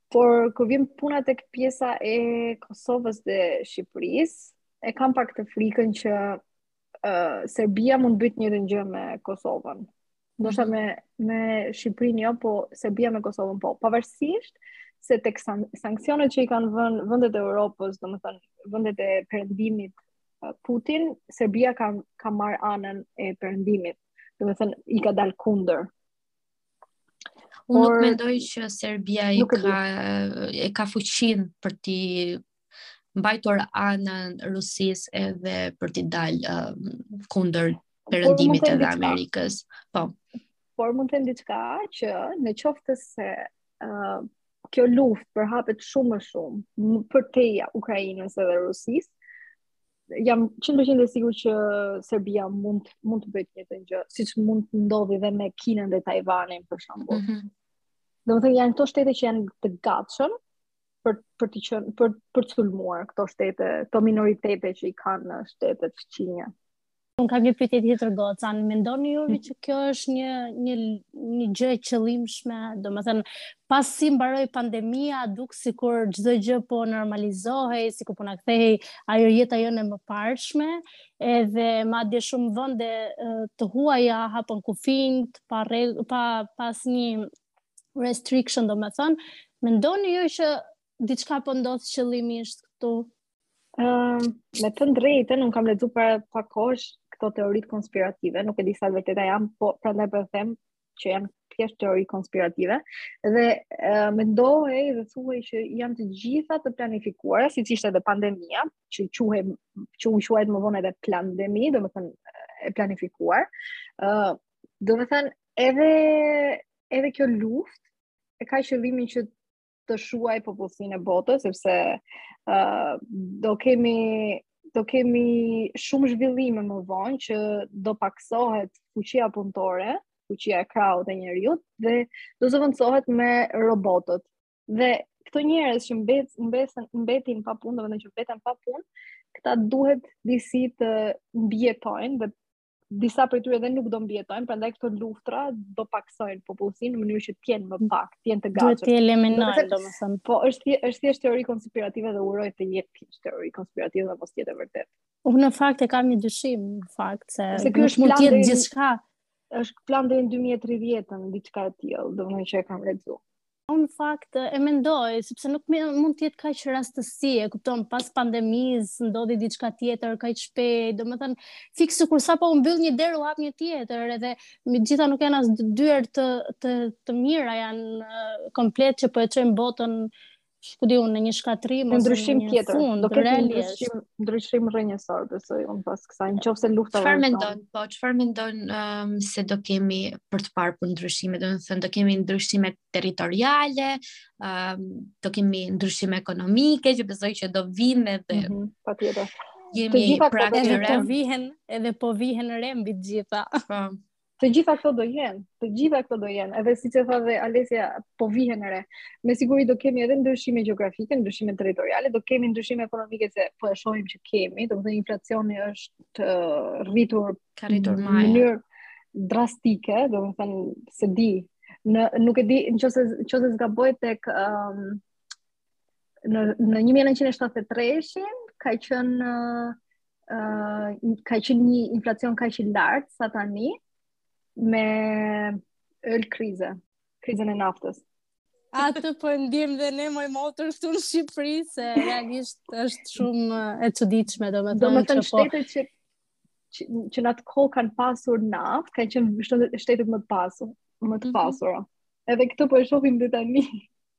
Por kur vjen puna tek pjesa e Kosovës dhe Shqipërisë, e kam pak atë frikën që uh, Serbia mund të bëjë të njëjtën gjë me Kosovën. Ndoshta mhm. me, me Shqipërinë jo, po Serbia me Kosovën po. Pavarësisht se tek sanksionet që i kanë vënë vendet e Europës, domethënë vendet e perëndimit uh, Putinit, Serbia ka, ka marrë anën e perëndimit. Domethënë i ka dalë kundër. Unë nuk mendoj që Serbia i ka e ka fuqinë për t'i mbajtur anën Rusisë edhe për t'i dalë uh, kundër perëndimit edhe Amerikës. Po. Por mund të them diçka që në qoftë se uh, kjo luftë përhapet shumë më shumë përtej Ukrainës edhe Rusisë, jam 100% e sigurt që Serbia mund mund të bëjë të njëjtën gjë, siç mund të ndodhë dhe me Kinën dhe Tajvanin për shembull. Mm -hmm. Domethënë janë këto shtete që janë të gatshëm për për të qenë për për të sulmuar këto shtete, këto minoritete që i kanë në shtetet fqinje. Un kam një pyetje tjetër goca. Mendoni ju që kjo është një një një gjë e qëllimshme? Domethënë, pasi mbaroi pandemia, duk sikur çdo gjë po normalizohej, sikur po na kthehej ajo jeta jonë e mëparshme, edhe madje shumë vende të huaja hapën kufijt pa rreg, pa pas një restriction, domethënë, mendoni ju që diçka po ndodh qëllimisht këtu? Ëm, me të drejtën, unë kam lexu para pak kohësh këto teoritë konspirative, nuk e di sa të vërteta janë, po prandaj po e them që janë thjesht teori konspirative dhe uh, mendohej dhe thuhej që janë të gjitha të planifikuara, siç ishte edhe pandemia, që quhej që u quajt më vonë edhe plandemi, domethënë e planifikuar. ë uh, domethënë edhe edhe kjo luftë e ka qëllimin që të shuaj popullsinë e botës sepse ë uh, do kemi do kemi shumë zhvillime më vonë që do paksohet fuqia punëtore, fuqia e krahut e njeriut dhe do zëvendësohet me robotët. Dhe këto njerëz që mbet mbesen mbetin pa punë, domethënë që mbeten pa punë, këta duhet disi të mbijetojnë dhe disa prej tyre edhe nuk do mbijetojnë, prandaj këto luftra do paksojnë popullsinë në mënyrë që të jenë më pak, të jenë të gatshëm. Duhet të eliminojnë, domethënë. Po është është thjesht teori konspirative dhe uroj të jetë thjesht teori konspirative dhe mos jetë e vërtetë. Unë në fakt e kam një dyshim në fakt se, se ky është mund të jetë gjithçka. Është plan deri në 2030-ën, diçka e tillë, domethënë që e kam lexuar. Unë në fakt e mendoj, sepse nuk me, mund të jetë kaq rastësi, e kupton, pas pandemisë ndodhi diçka tjetër kaq shpejt, domethënë fiks kur sapo u mbyll një derë u hap një tjetër, edhe mbi të gjitha nuk janë as dyer të të të mira janë komplet që po e çojnë botën ku di unë në një shkatërrim ose ndryshim tjetër. Fund, do të ketë ndryshim ndryshim rrënjësor, besoj unë pas kësaj, në qoftë se lufta... Çfarë mendon, po, çfarë mendon um, se do kemi për të parë për ndryshime, domethënë, do kemi ndryshime territoriale, um, do kemi ndryshime ekonomike, që besoj që do vijnë edhe... Mm -hmm, patjetër. Jemi pra të remë. Edhe po vihen, edhe po vihen re mbi të gjitha. Po, Të gjitha këto do jenë, të gjitha këto do jenë, edhe siç e tha dhe Alesia, po vihen re. Me siguri do kemi edhe ndryshime gjeografike, ndryshime territoriale, do kemi ndryshime ekonomike se po e shohim që kemi, domethënë inflacioni është uh, rritur rritur në mënyrë drastike, domethënë se di në nuk e di në qoftë se, qoftë se s'gaboj tek um, në në 1973-shin ka qenë uh, uh, ka qenë një inflacion kaq i lartë sa tani me Ölkrise, krizën e naftës. Atë po e ndiem dhe ne moj motër këtu në Shqipëri se realisht është shumë e çuditshme, domethënë domethënë po shtetet që që, që në atë kohë kanë pasur naftë, kanë qenë shtetet më të pasur, më të mhm. pasura. Mm -hmm. Edhe këtë po e shohim dhe tani.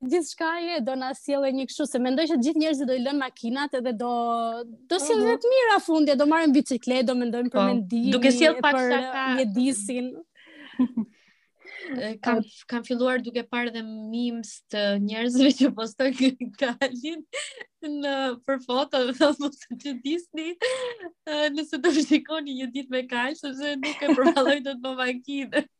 gjithçka e do na sjellë një kështu se mendoj që të gjithë njerëzit do i lënë makinat edhe do do sjellë të mira fundje do marrin biçikletë do mendojnë për po, mendimin duke sjell pak për shaka mjedisin kam kam filluar duke parë dhe memes të njerëzve që postojnë kalin nëpër foto dhe thonë që ta dini nëse do më shikoni një ditë me kalë sepse nuk e përballoj dot më makinë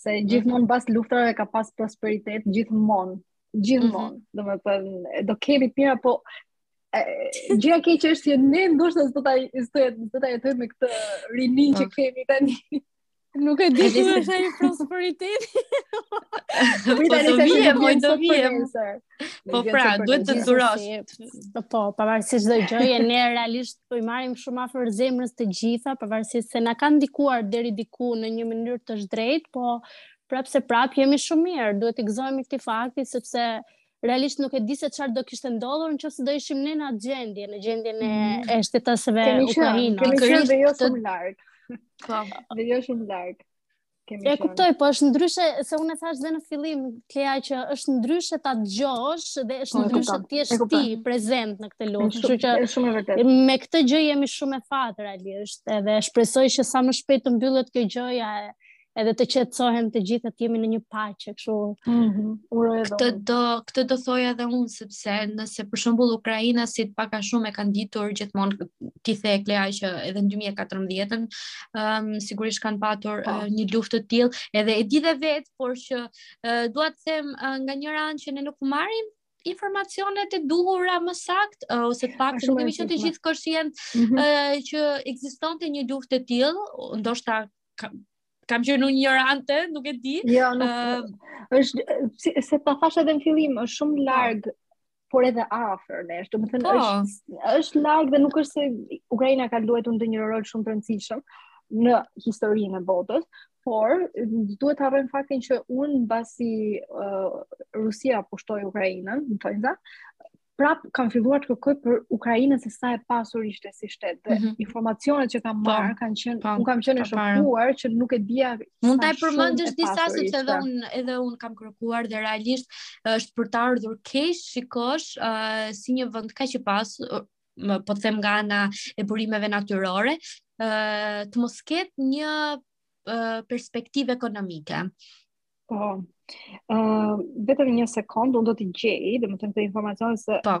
Se mhm. gjithmonë pas luftrave ka pas prosperitet, gjithmonë, gjithmonë. Mm -hmm. Domethënë, do kemi të mira, po gjëja e keqe është që ne ndoshta s'do ta s'do ta jetojmë me këtë rinin që po. kemi tani. Nuk e di si është ai prosperiteti. Po do vijë, po do vijë. Po pra, duhet të durosh. Po, po, pavarësisht çdo gjëje, ne realisht po i marrim shumë afër zemrës të gjitha, pavarësisht se na kanë ndikuar deri diku në një mënyrë të zhdrejtë, po prapseprap jemi shumë mirë, duhet t'i gëzohemi këtij fakti sepse realisht nuk e di se çfarë do kishte ndodhur nëse do ishim ne në atë gjendje, në gjendjen e mm. e shtetasve ukrainas. Kemi qenë dhe jo shumë larg. Po, dhe jo shumë larg. kemi qenë. E kuptoj, po është ndryshe se unë e thashë dhe në fillim Klea që është ndryshe ta dëgjosh dhe është po, ndryshe të jesh ti prezent në këtë luftë. Kështu që është shumë e vërtetë. Me këtë gjë jemi shumë me fat realisht, edhe shpresoj që sa më shpejt të mbyllet kjo gjëja edhe të qetësohen të gjitha të jemi në një paqe kështu. Mm -hmm. Uroj edhe. Këtë do këtë do thoja edhe unë sepse nëse për shembull ukrainasit pak a shumë e kanë ditur gjithmonë ti the Klea që edhe në 2014-ën um, sigurisht kanë patur po. uh, një luftë të tillë, edhe e di dhe vetë, por që uh, dua të them uh, nga një anë që ne nuk marrim informacionet e duhura më saktë uh, ose të paktën nuk kemi qenë të gjithë koshient mm -hmm. uh, që ekzistonte një luftë e tillë, ndoshta ka, kam qenë unë injorante, nuk e di. Jo, nuk. Uh, është si, si ta thashë edhe në fillim, është shumë larg por edhe afër nesh. Domethënë po. është është larg dhe nuk është se Ukraina ka luajtur ndonjë rol shumë të rëndësishëm në historinë e botës, por s'duhet të harrojmë faktin që unë mbasi uh, Rusia pushtoi Ukrainën, domethënë prap kam filluar të kërkoj për Ukrainën se sa e pasur ishte si shtet. Dhe mm -hmm. informacionet që kam po, marrë kanë qenë, po, unë kam qenë e shokuar që nuk e dija. Mund ta përmendësh disa sepse edhe unë edhe unë kam kërkuar dhe realisht është për të ardhur keq shikosh uh, si një vend kaq i pasur uh, më po të them nga ana e burimeve natyrore uh, të mos ketë një uh, perspektivë ekonomike. Po. Uh, vetëm një sekond, unë do t'i gjej, domethënë këtë informacion se po.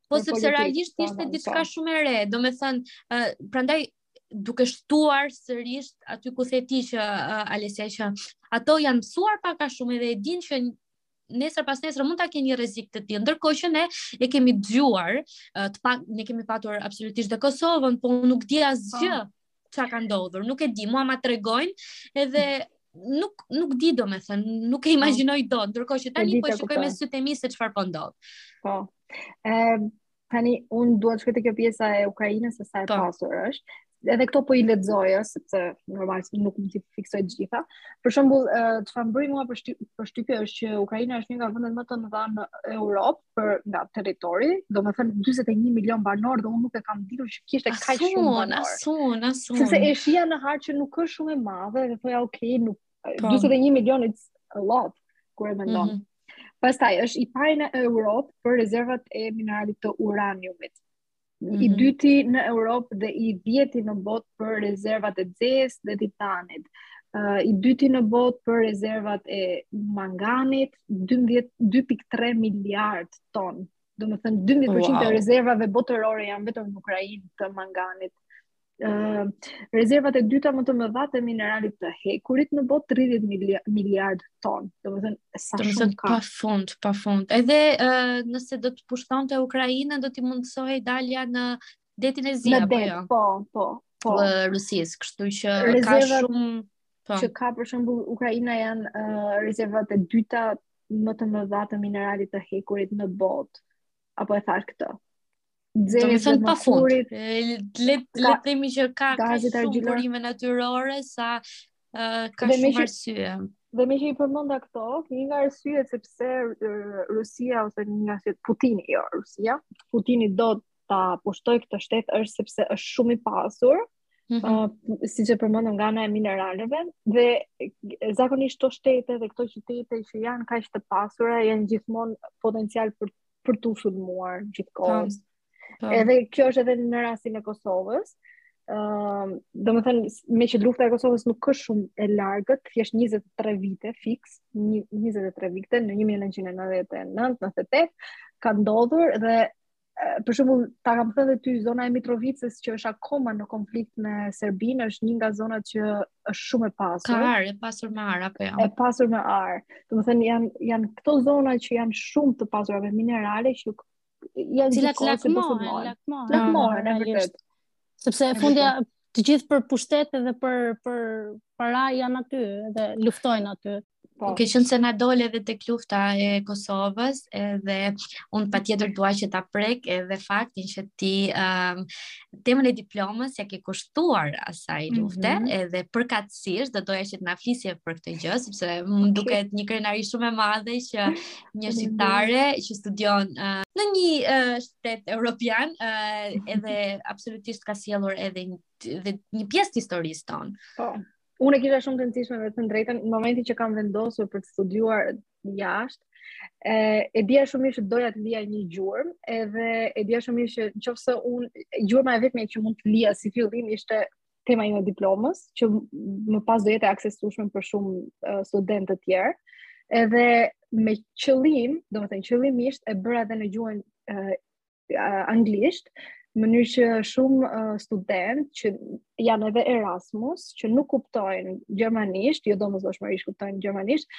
Po sepse realisht po, ishte po, diçka po. shumë e re, domethënë, ë uh, prandaj duke shtuar sërish aty ku the ti që uh, Alesia që ato janë mësuar pak a shumë edhe e dinë që nesër pas nesër mund ta kenë një rrezik të tillë. Ndërkohë që ne e kemi dëgjuar, uh, të pak ne kemi patur absolutisht dhe Kosovën, po nuk di asgjë. ça ka ndodhur. Nuk e di, mua ma tregojnë edhe nuk nuk di domethën, nuk e po. imagjinoj dot, ndërkohë që tani po e shikoj me sytë e mi se çfarë po ndodh. Po. Ëm tani un dua të shkoj te kjo pjesa e Ukrainës se sa e po. pasur është. Edhe këto po i lexoja sepse normalisht nuk mund t'i fiksoj të gjitha. Për shembull, çfarë më bëri mua përshtypje është që Ukraina është një nga vendet më të mëdha në Europë për nga territori, domethënë 41 milion banorë dhe unë nuk e kam ditur që kishte kaq shumë banorë. Asun, asun, Sepse e shihja në hartë që nuk është shumë e madhe dhe thoja, ok, nuk, 41 po. milion it's a lot, kur e mendon. Mm -hmm. Pastaj, është i pari në Europë për rezervat e mineralit të uraniumit. Mm -hmm. I mhm. dyti në Europë dhe i dhjeti në botë për rezervat e xehes të titanit. Uh, I dyti në botë për rezervat e manganit, 2.3 miliard ton. Domethënë, 12% wow. e rezervave botërore janë vetëm në Ukrainë të manganit. uh, rezervat e dyta më të mëdha të mineralit të hekurit në botë 30 miliard, miliard ton. Domethënë sa shumë thënë, ka. Pa fund, pa fund. Edhe uh, nëse do të pushtonte Ukrainën, do t'i mundësohej dalja në detin e zi apo jo? Po, po, po. Në Rusisë, kështu që rezervat ka shumë po. që ka për shembull Ukraina janë uh, rezervat e dyta më të mëdha të mineralit të hekurit në botë. Apo e thashë këtë? Domethënë pa fund. Le le të themi që ka ka shumë burime natyrore sa uh, ka shumë arsye. Dhe meqë i përmenda këto, një nga arsyet se pse Rusia ose një nga si Putini, jo, Rusia, Putini do ta pushtojë këtë shtet është sepse është shumë i pasur, mm -hmm. uh, siç e përmendëm nga ana e mineraleve, dhe zakonisht këto shtete dhe këto qytete që janë kaq të pasura, janë gjithmonë potencial për për t'u sulmuar gjithë kohës. Edhe kjo është edhe në rastin e Kosovës. Ëm, uh, domethënë meqë lufta e Kosovës nuk është shumë e largët, thjesht 23 vite fiks, 23 vite në 1999-98 ka ndodhur dhe për shembull ta kam thënë edhe ty zona e Mitrovicës që është akoma në konflikt me Serbinë është një nga zonat që është shumë e pasur. Ka ar, e pasur me ar apo jo? E pasur me ar. Domethënë janë janë këto zona që janë shumë të pasura me minerale që janë të cilat lakmohen, lakmohen. Lakmohen e vërtetë. Sepse e fundja të gjithë për pushtet dhe për për para janë aty dhe luftojnë aty. Po. Duke qenë se na dole edhe tek lufta e Kosovës, edhe unë patjetër dua që ta prek edhe faktin që ti um, temën e diplomës ja ke kushtuar asaj mhm. lufte, mm -hmm. edhe përkatësisht do doja që të na flisje për këtë gjë, sepse më okay. duket një krenari shumë e madhe që një shqiptare që studion uh, në një uh, shtet europian, uh, edhe absolutisht ka sjellur edhe një, edhe një pjesë të historisë tonë. Po. Unë e kisha shumë të rëndësishme të them të drejtën në momentin që kam vendosur për të studiuar jashtë. E, e dija shumë mirë që doja të lija një gjurmë, edhe e dija shumë mirë që në qoftë se un gjurma e vetme që mund të lija si fillim ishte tema ime e diplomës, që më pas do jetë e aksesueshme për shumë uh, studentë të tjerë. Edhe me qëllim, domethënë qëllimisht e bëra edhe në gjuhën uh, uh, anglisht, mënyrë që shumë uh, studentë që janë edhe Erasmus, që nuk kuptojnë gjermanisht, jo domosdoshmërisht kuptojnë gjermanisht,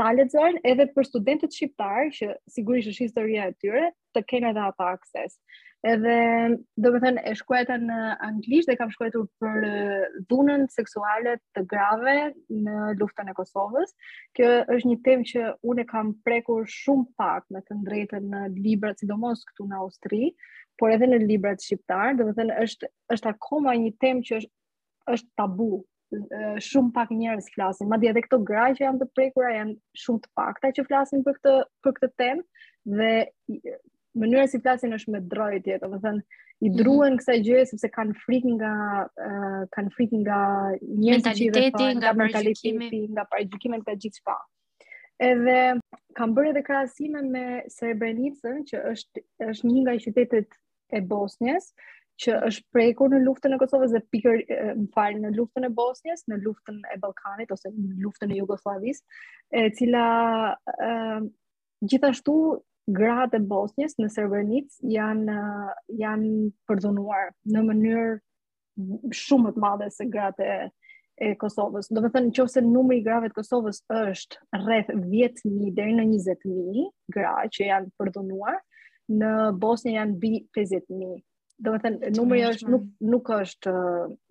ta lexojnë edhe për studentët shqiptarë që sigurisht është historia e tyre, të kenë edhe ata akses. Edhe, domethënë, e shkruajta në anglisht dhe kam shkruajtur për dhunën seksuale të grave në luftën e Kosovës. Kjo është një temë që unë e kam prekur shumë pak të them të drejtën në libra, sidomos këtu në Austri, por edhe në librat shqiptarë, domethënë është, është akoma një temë që është, është tabu, shumë pak njerëz flasin. Madje edhe këto gra që janë të prekura janë shumë të pakta që flasin për këtë për këtë temë dhe mënyra si flasin është me drojtje, domethënë i mhm. druhen mm -hmm. kësaj gjëje sepse kanë frikë nga uh, kanë frikë nga njerëzit, nga mentaliteti, nga paragjykimet nga gjithçka. Edhe kam bërë edhe krahasime me Srebrenicën, që është është një nga qytetet e Bosnjes, që mhm. është prekur në luftën e Kosovës dhe pikër më fal në luftën e Bosnjes, në luftën e Ballkanit ose në luftën e Jugosllavisë, e cila Gjithashtu gratë e Bosnjës në Srebrenicë janë janë përdhunuar në mënyrë shumë më të madhe se gratë e e Kosovës. Domethënë në qoftë se numri i grave të Kosovës është rreth 10000 deri në 20000 gra që janë përdhunuar, në Bosnjë janë mbi 50000 Domethënë numri është nuk nuk është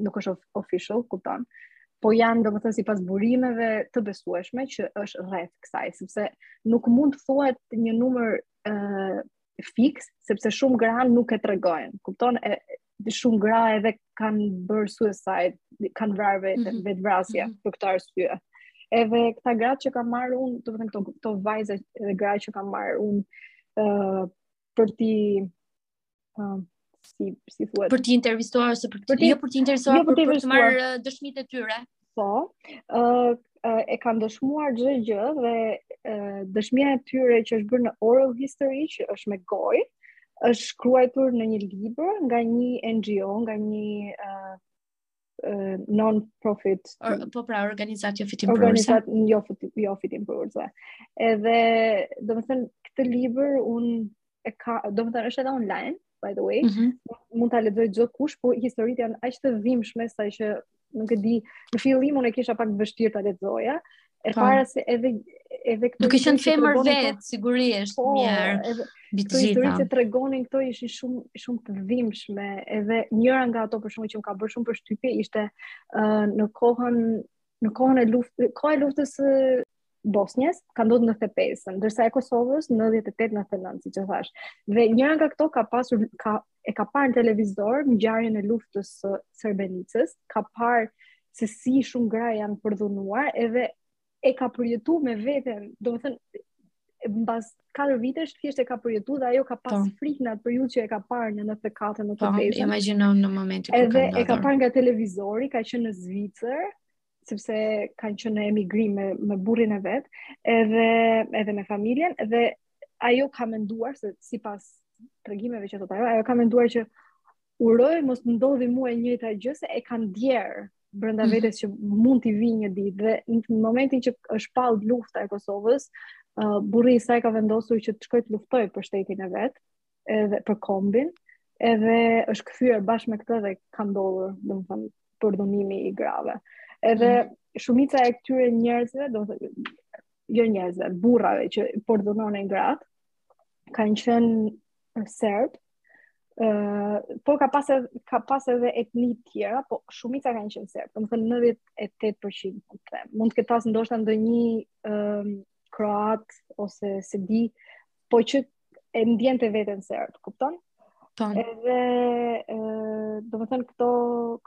nuk është official, kupton? Po janë domethënë sipas burimeve të besueshme që është rreth kësaj, sepse nuk mund të thuhet një numër ë uh, fiks, sepse shumë gra nuk e tregojnë. Kupton? E, shumë gra edhe kanë bërë suicide, kanë vrarë veten, mm -hmm. vetëvrasja mm -hmm. për këtë arsye. Edhe këto gra që kam marrë unë, domethënë këto këto vajza dhe gra që kam marrë unë ë uh, për t'i uh, si si thuhet për të intervistuar ose për të jo për të intervistuar jo për të për të marrë uh, dëshmitë e tyre po ë uh, uh, e kanë dëshmuar çdo gjë dhe uh, dëshmia e tyre që është bërë në oral history që është me gojë është shkruar në një libër nga një NGO nga një uh, non-profit Or, po pra organizatë jo fitim organizatë jo fitim jofitimprurëse edhe domethënë këtë libër unë e ka domethënë është edhe online by the way mm -hmm. mund ta lexojë çdokush po historitë janë aq të dhimbshme saqë nuk e di në fillim unë e kisha pak vështirë ta lexoja E po. para se edhe edhe këto duke qenë femër vetë sigurisht po, mirë edhe këto histori që tregonin këto ishin shumë shumë të dhimbshme edhe njëra nga ato për shembull që më ka bërë shumë përshtypje ishte uh, në kohën në kohën e luftës koha e luftës së Bosnjës ka ndodhur në 95, ndërsa e Kosovës në 98-99, siç e thashë. Dhe njëra nga këto ka pasur ka e ka parë në televizor ngjarjen e luftës së Srebrenicës, ka parë se si shumë gra janë përdhunuar edhe e ka përjetu me veten, domethënë mbas 4 vitesh thjesht e ka përjetu dhe ajo ka pas po. frikë në atë periudhë që e ka parë në 94 në 95. Po, imagjino në momentin kur ka ndodhur. Edhe e ka parë nga televizori, ka qenë në Zvicër, sepse kanë qenë në emigrim me, me burrin e vet, edhe edhe me familjen dhe ajo ka menduar se sipas tregimeve që thotë ajo, ajo ka menduar që uroj mos të ndodhë mua e njëjta gjë se e kanë ndier brenda mhm. vetes që mund t'i vijë një ditë dhe në momentin që është shpall lufta e Kosovës, uh, burri i saj ka vendosur që të shkojë të luftojë për shtetin e vet. edhe për kombin, edhe është kthyer bashkë me këtë dhe ka ndodhur, domethënë, përdhunimi i grave. Edhe mm. shumica e këtyre njerëzve, domethënë, jo njerëzve, burrave që përdhunonin gratë, kanë qenë serbë, Uh, po ka pas edhe ka pas edhe etni të tjera, po shumica kanë qenë serbë. Domethënë 98% mund të them. Mund të ketë pas ndoshta ndonjë um, kroat ose s'e di, po që e ndjente veten serb, kupton? Ton. Edhe ë domethënë këto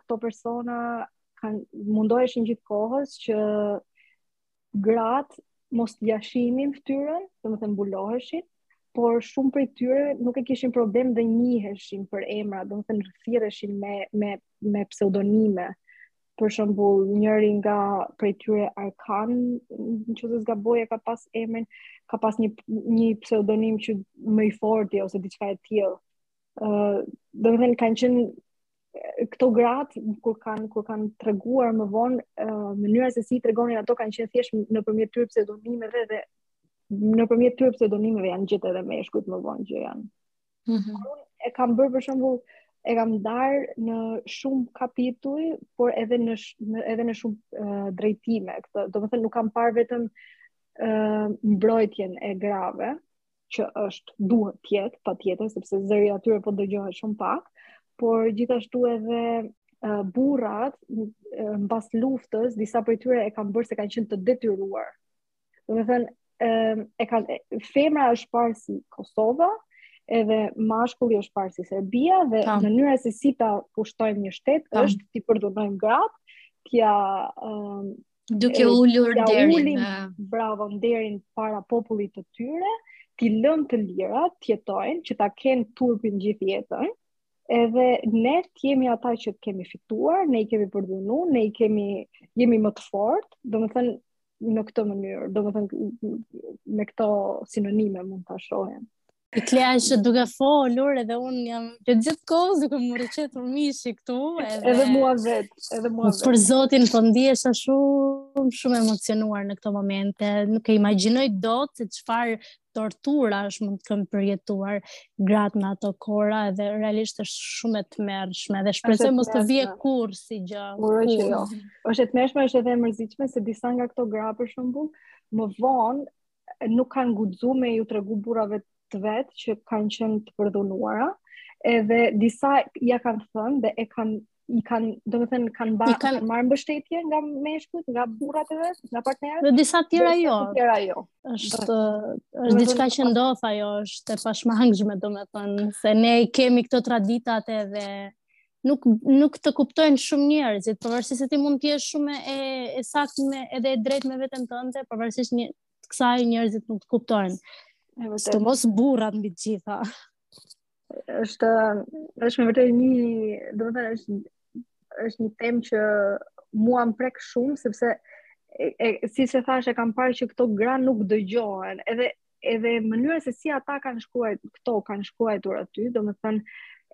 këto persona kanë mundoheshin gjithë kohës që gratë mos t'ia shihnin fytyrën, domethënë mbuloheshin, por shumë prej tyre nuk e kishin problem dhe njiheshin për emra, domethënë thirreshin me me me pseudonime për shembull njëri nga prej tyre Arkan, në qoftë se s'gaboj ka pas emrin, ka pas një një pseudonim që më i forti ose diçka e tillë. ë uh, Domethënë kanë qenë këto gratë kur kanë kur kanë treguar më vonë uh, mënyra se si tregonin ato kanë qenë thjesht nëpërmjet tyre pseudonimeve dhe nëpërmjet tyre pseudonimeve janë gjetur edhe meshkujt më vonë që janë Mm -hmm. Por unë e kam bërë për shembull e kam ndarë në shumë kapituj, por edhe në, sh në edhe në shumë uh, drejtime. Këtë, domethënë nuk kam parë vetëm uh, mbrojtjen e grave, që është duhet të jetë patjetër sepse zëri i atyre po dëgjohet shumë pak, por gjithashtu edhe burrat mbas luftës disa prej tyre e kanë bërë se kanë qenë të detyruar Domethënë, e ka femra është parë si Kosova, edhe mashkulli është parë si Serbia dhe Ta. Po. mënyra se si ta pushtojmë një shtet Ta. Po. është t'i përdhunojmë gratë, t'ia ulim, duke ulur ja nderin bravo nderin para popullit të tyre, t'i lëmë të lira të jetojnë, që ta kenë turpin gjithë jetën. Edhe ne të jemi ata që të kemi fituar, ne i kemi përdhunu, ne i kemi jemi më të fortë, domethënë në këtë mënyrë, domethënë me këto sinonime mund të shohen. E Klea, je duke folur edhe unë jam gjithë kohës duke m'u rrëqethur mishi këtu. Edhe, edhe mua vetë, edhe mua vetë. Për zotin po ndihesha shumë, shumë emocionuar në këto momente. Nuk e imaginoj dot çfarë torturash mund të kenë përjetuar gratë në ato kohëra dhe realisht është shumë e tmerrshme dhe shpresoj mos të vijë kurrë si gjë. Uroj që jo. Është e tmerrshme, është edhe e mërzitshme se disa nga këto gra për shembull më vonë nuk kanë guxu me ju tregu burrave të vet që kanë qenë të përdhunuara, edhe disa ia kanë thënë dhe e kanë i kanë, domethënë, kanë ba, kan... kan marrë mbështetje nga meshkujt, nga burrat e vet, nga partnerët. Dhe disa të tjera jo. Disa tjera jo. Është është diçka që ndodh ajo, është e pashmangshme, domethënë, se ne i kemi këto traditat edhe nuk nuk të kuptojnë shumë njerëzit, pavarësisht se ti mund të jesh shumë e e saktë me edhe e drejtë me veten tënde, pavarësisht kësaj njerëzit nuk të kuptojnë. Sidomos burrat mbi të gjitha. është është me vërtet një, domethënë është është një temë që mua më prek shumë sepse e, e, si se thashë e kam parë që këto gra nuk dëgjohen. Edhe edhe mënyra se si ata kanë shkruar këto kanë shkruar aty, domethënë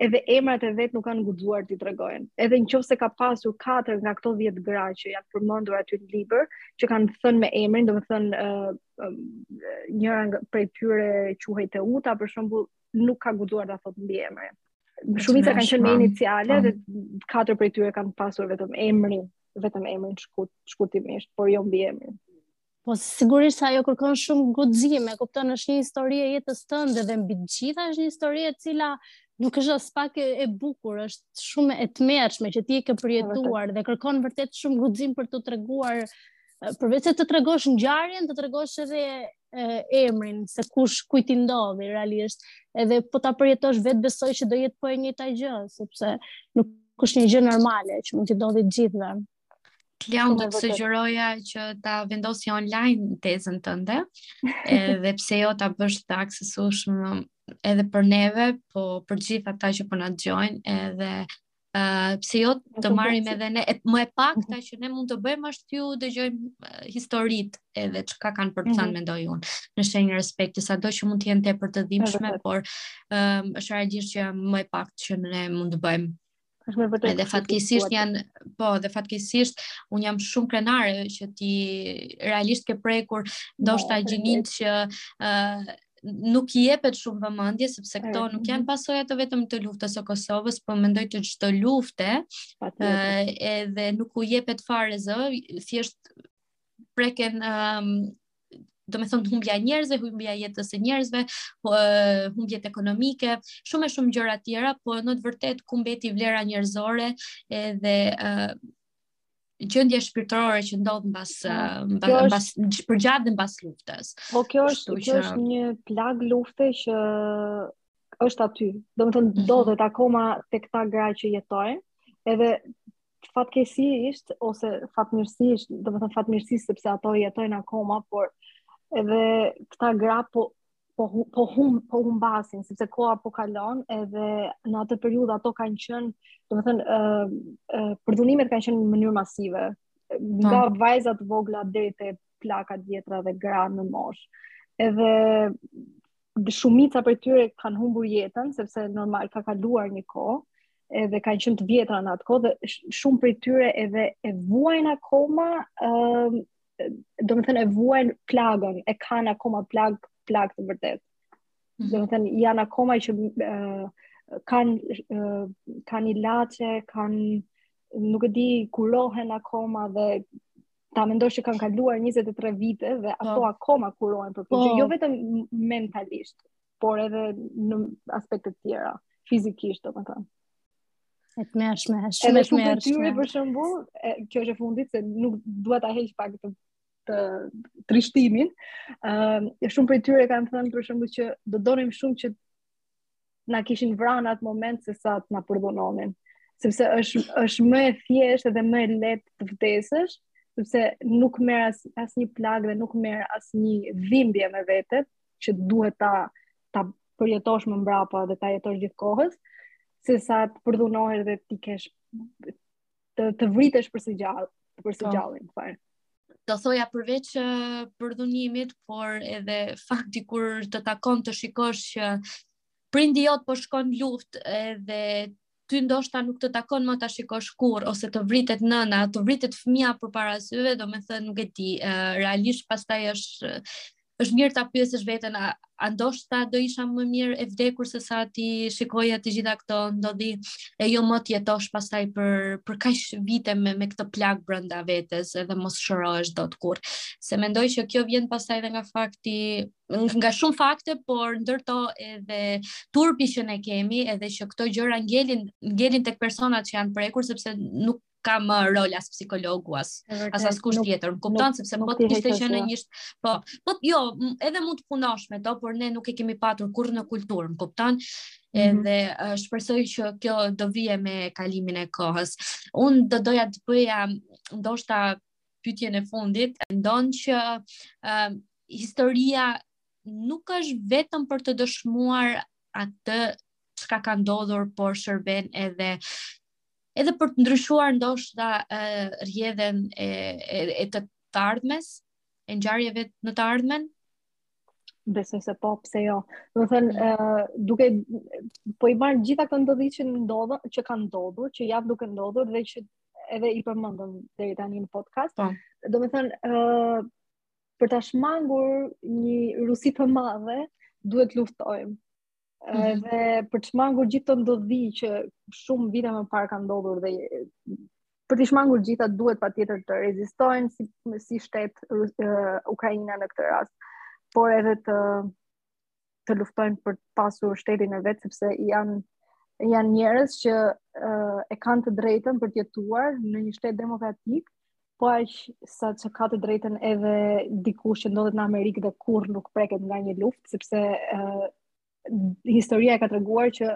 edhe emrat e vet nuk kanë guxuar t'i tregojnë. Edhe në qoftë se ka pasur katër nga këto 10 gra që janë përmendur aty në libër, që kanë thënë me emrin, domethënë uh, njëra prej tyre quhej Teuta për shembull, nuk ka guxuar ta thotë mbiemrin. Shumica kanë qenë me iniciale dhe katër prej tyre kanë pasur vetëm emrin, vetëm emrin shkurt, shkurtimisht, por jo mbiemrin. Po sigurisht se ajo kërkon shumë guxim, e kupton është një histori e jetës tënde dhe mbi të gjitha është një histori e cila nuk është aspak e bukur, është shumë e tmerrshme që ti e ke përjetuar dhe kërkon vërtet shumë guxim për të treguar përveç se të tregosh ngjarjen, të tregosh edhe emrin se kush kujt i ndodhi realisht. Edhe po ta përjetosh vet besoj që do jetë po e njëjta gjë, sepse nuk është një gjë normale që mund t'i ndodhi të gjithëve. Kleon do të sugjeroja që ta vendosi online tezën tënde, edhe pse jo ta bësh të aksesueshme edhe për neve, po për të gjithë ata që po na dëgjojnë, edhe Uh, pse jo të marrim edhe ne e, më e pakta që ne mund të bëjmë është t'u dëgjojmë uh, historitë edhe çka kanë për të thënë mm -hmm. mendoj unë në shenjë respekti sado që mund të jenë tepër të dhimbshme por um, është realisht që më e pakta që ne mund të bëjmë është më vërtet. Dhe fatkeqësisht janë, po, dhe fatkeqësisht unë jam shumë krenare që ti realisht ke prekur ndoshta gjinin që ë uh, nuk i jepet shumë vëmendje sepse këto nuk janë pasojat vetëm të luftës së Kosovës, por mendoj të çdo lufte, edhe nuk u jepet fare zë, thjesht preken um, domethënë humbja e njerëzve, humbja jetës e njerëzve, po, humbjet ekonomike, shumë e shumë gjëra tjera, po në të vërtetë ku mbeti vlera njerëzore edhe uh, gjendja shpirtërore që ndodh mbas ah, mbas përgjatë dhe mbas luftës. Po kjo është kjo është një plagë lufte që është aty. Domethënë mhm. ndodhet akoma te këta gra që jetojnë, edhe fatkeqësisht ose fatmirësisht, domethënë fatmirësisht sepse ato jetojnë akoma, por edhe këta gra po po po hum po humbasin sepse koha po kalon edhe në atë periudhë ato kanë qenë domethënë ë uh, përdhunimet kanë qenë në mënyrë masive nga po. vajza të vogla deri te plaka të vjetra dhe gra në moshë edhe shumica prej tyre kanë humbur jetën sepse normal ka kaluar një kohë edhe kanë qenë të vjetra në atë kohë dhe shumë prej tyre edhe e vuajnë akoma ë uh, domethënë e vuajnë plagën, e kanë akoma plagë, plagë të vërtetë. Mm -hmm. Domethënë, janë akoma që uh, kanë uh, kanë ilaçe, kanë, nuk e di, kurohen akoma dhe ta mendosh që kanë kaluar 23 vite dhe po. ato oh. akoma kurohen për këtë, oh. jo vetëm mentalisht, por edhe në aspekte të tjera, fizikisht, domethënë. E tmerrshme, e shumë e tmerrshme. Edhe shumë e për shembull, kjo është e fundit, se nuk dua ta heq pak të të trishtimin. Ëm uh, shumë prej tyre kanë thënë për shembull që do donim shumë që na kishin vrarë në atë moment sesa të na përdhunonin, sepse është është më e thjeshtë dhe më e lehtë të vdesësh, sepse nuk merr as asnjë plagë dhe nuk merr asnjë dhimbje me vete që duhet ta ta përjetosh më mbrapa dhe ta jetosh gjithë kohës, sesa të përdhunohesh dhe t'i kesh të, të vritesh për së gjalli, për së po. gjallin, fare. Do thoja përveç përdhunimit, por edhe fakti kur të takon të shikosh që prindi jot po shkon në luftë edhe ty ndoshta nuk të takon më ta shikosh kurrë ose të vritet nëna, të vritet fëmija përpara syve, domethënë nuk e di, uh, realisht pastaj është, është mirë ta pyesësh veten a, a ndoshta do isha më mirë e vdekur sesa t'i shikoja të gjitha këto ndodhi e jo më të jetosh pastaj për për kaq vite me me këtë plagë brenda vetes edhe mos shërohesh dot kurrë. Se mendoj që kjo vjen pastaj edhe nga fakti nga shumë fakte, por ndër to edhe turpi që ne kemi, edhe që këto gjëra ngelin ngelin tek personat që janë prekur sepse nuk ka më rol as psikologu as as askush tjetër. Më kupton sepse po të kishte qenë në një po, po jo, edhe mund të punosh me to, por ne nuk e kemi patur kurrë në kulturë, më kupton? Mhm. Edhe mm -hmm. shpresoj që kjo do vijë me kalimin e kohës. Unë do doja të bëja ndoshta pyetjen e fundit, ndonjë që uh, historia nuk është vetëm për të dëshmuar atë çka ka ndodhur, por shërben edhe edhe për të ndryshuar ndoshta rrjedhën e, e e të të ardhmes, e ngjarjeve në të ardhmen. Besoj se po, pse jo. Domethënë, ë mm. duke po i marr gjitha këto ndodhi që ndodhën, që kanë ndodhur, që janë duke ndodhur dhe që edhe i përmendëm deri tani në podcast. Po. Domethënë, ë për ta shmangur një Rusi të madhe, duhet të luftojmë. Mm -hmm. Dhe për të shmangur gjithë këto ndodhi që shumë vite më parë kanë ndodhur dhe për t'i shmangur gjitha duhet patjetër të rezistojnë si, si shtet uh, Ukraina në këtë rast, por edhe të të luftojnë për të pasur shtetin e vet sepse janë janë njerëz që uh, e kanë të drejtën për të jetuar në një shtet demokratik, po aq sa që ka të drejtën edhe dikush që ndodhet në Amerikë dhe kurr nuk preket nga një luftë, sepse uh, historia e ka treguar që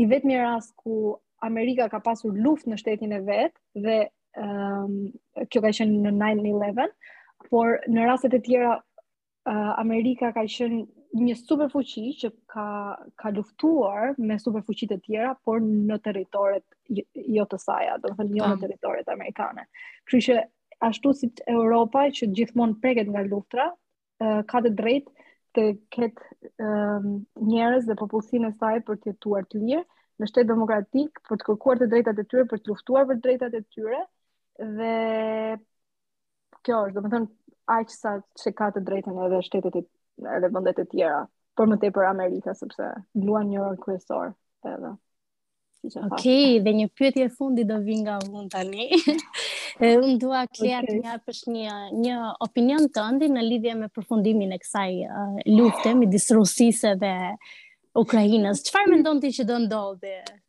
i vetmi rast ku Amerika ka pasur luftë në shtetin e vet dhe um, kjo ka qenë në 9/11, por në rastet e tjera uh, Amerika ka qenë një superfuqi që ka ka luftuar me superfuqi të tjera, por në territoret jo, jo të saja, domethënë jo në territoret amerikane. Kështu që ashtu si Europa që gjithmonë preket nga luftra, uh, ka të drejtë të ketë um, njerëz dhe popullsinë e saj për të jetuar të lirë në shtet demokratik, për të kërkuar të drejtat e tyre, për të luftuar për drejtat e tyre dhe kjo është, domethënë aq sa që ka të drejtën edhe shtetet e edhe vendet e tjera, por më tepër Amerika sepse luan një rol kryesor edhe. Okej, okay, dhe një pyetje e fundit do vi nga unë tani. e unë dua Klea okay. të japësh një një opinion tënd në lidhje me përfundimin e kësaj uh, lufte midis Rusisë dhe Ukrainës. Çfarë mendon ti që do ndodhi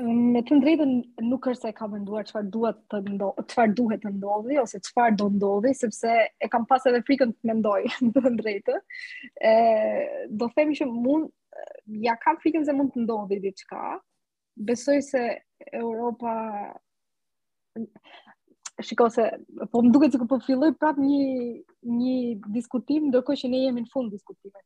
Me thënë të drejtën nuk është se e kam menduar çfarë duhet të ndodhë, çfarë duhet të ndodhi ose çfarë do ndodhi, sepse e kam pas edhe frikën të mendoj, me thënë të drejtën. Ë do themi që mund ja kam frikën se mund të ndodhi diçka. Besoj se Europa Shiko se, po më duket sikur po filloj prap një, një diskutim, ndërkohë që ne jemi në fund diskutimit.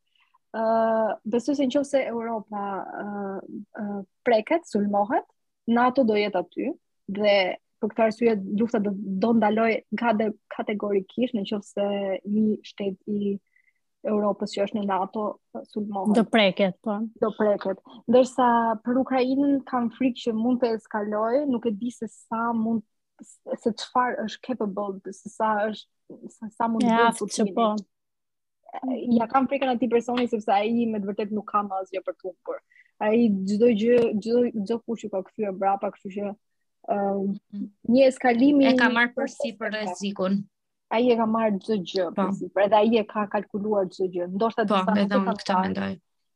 Uh, besoj se në qoftë se Europa uh, uh, preket, sulmohet, NATO do jetë aty, dhe për këtë arsye lufta do do ndaloj kategorikisht në qoftë se një shtet i Europës që është në NATO sulmohet. Do preket, po. Do preket. Ndërsa për Ukrainën kam frikë që mund të eskalojë, nuk e di se sa mund se çfarë është capable, se sa është se sa mund të bëjë Putini. Po. Ja kam frikën atij personi sepse ai me të vërtet nuk ka më asgjë për të humbur. Ai çdo gjë, çdo çdokush i ka kthyer brapa, kështu që ë uh, një eskalim e ka marr përsipër rrezikun. ai e ka marrë çdo gjë, po. përsipër edhe ai e ka kalkuluar çdo gjë. Ndoshta po, disa nuk e kanë këtë mendoj.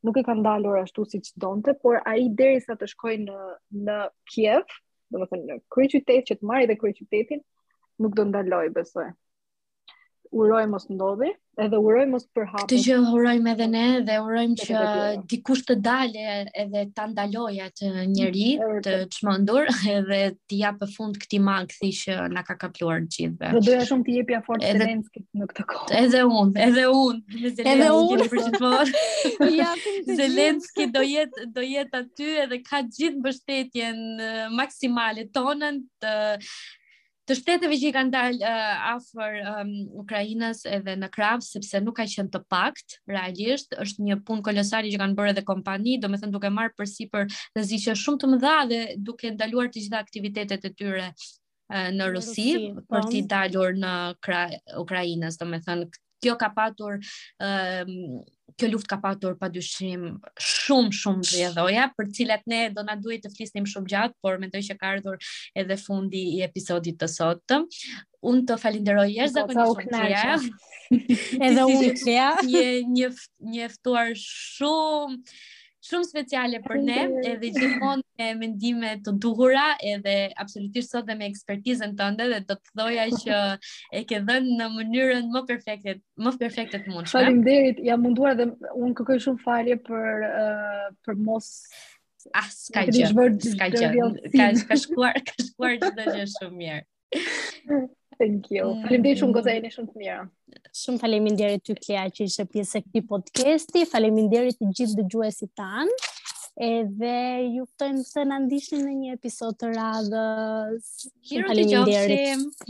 Nuk i ka dalur ashtu siç donte, por ai derisa të shkojë në në Kiev, domethënë në kryeqytet që të marrë edhe kryeqytetin, nuk do ndaloj besoj. Uroj mos ndodhi. Edhe uroj mos të përhapet. Këtë gjë urojmë edhe ne dhe urojmë që dikush të dalë edhe ta ndalojë atë njeri të çmendur edhe t'i japë fund këtij makthi që na ka kapluar të gjithëve. Do doja shumë të jepja forcë edhe... Zelenskit në këtë kohë. Edhe unë, edhe unë, edhe unë për gjithmonë. Ja, Zelenski do jetë do jetë aty edhe ka gjithë mbështetjen maksimale tonën të të shteteve që i kanë dalë uh, afër um, Ukrainës edhe në krahë sepse nuk kanë qenë të paktë realisht është një punë kolosale që kanë bërë edhe kompani domethënë duke marrë përsipër rreziqe shumë të mëdha dhe duke ndaluar të gjitha aktivitetet e tyre uh, në Rusi, Rusi, po, për t'i dalur në krah Ukrainës domethënë kjo ka patur um, kjo luftë ka patur pa dyshim shumë shumë rrjedhoja për të cilat ne do na duhej të flisnim shumë gjatë, por mendoj që ka ardhur edhe fundi i episodit të sotëm. Unë të falenderoj jashtëzakonisht Klea. Edhe unë ja. Një një një e ftuar shumë shumë speciale për ne edhe gjithmonë me mendime të duhura edhe absolutisht sot dhe me ekspertizën tënde dhe do të thoja që e ke dhënë në mënyrën më perfekte më perfekte të mundshme. Faleminderit, jam munduar dhe unë kërkoj shumë falje për uh, për mos Ah, s'ka gjë, s'ka gjë, ka, ka shkuar, ka shkuar gjithçka shumë mirë. Thank you. Mm. Faleminderit shumë goca jeni shumë të mira. Shumë faleminderit ty Klea që ishe pjesë e këtij podcasti. Faleminderit të gjithë dëgjuesit tanë. Edhe ju ftojmë të na ndiqni në një episod të radhës. Shumë faleminderit.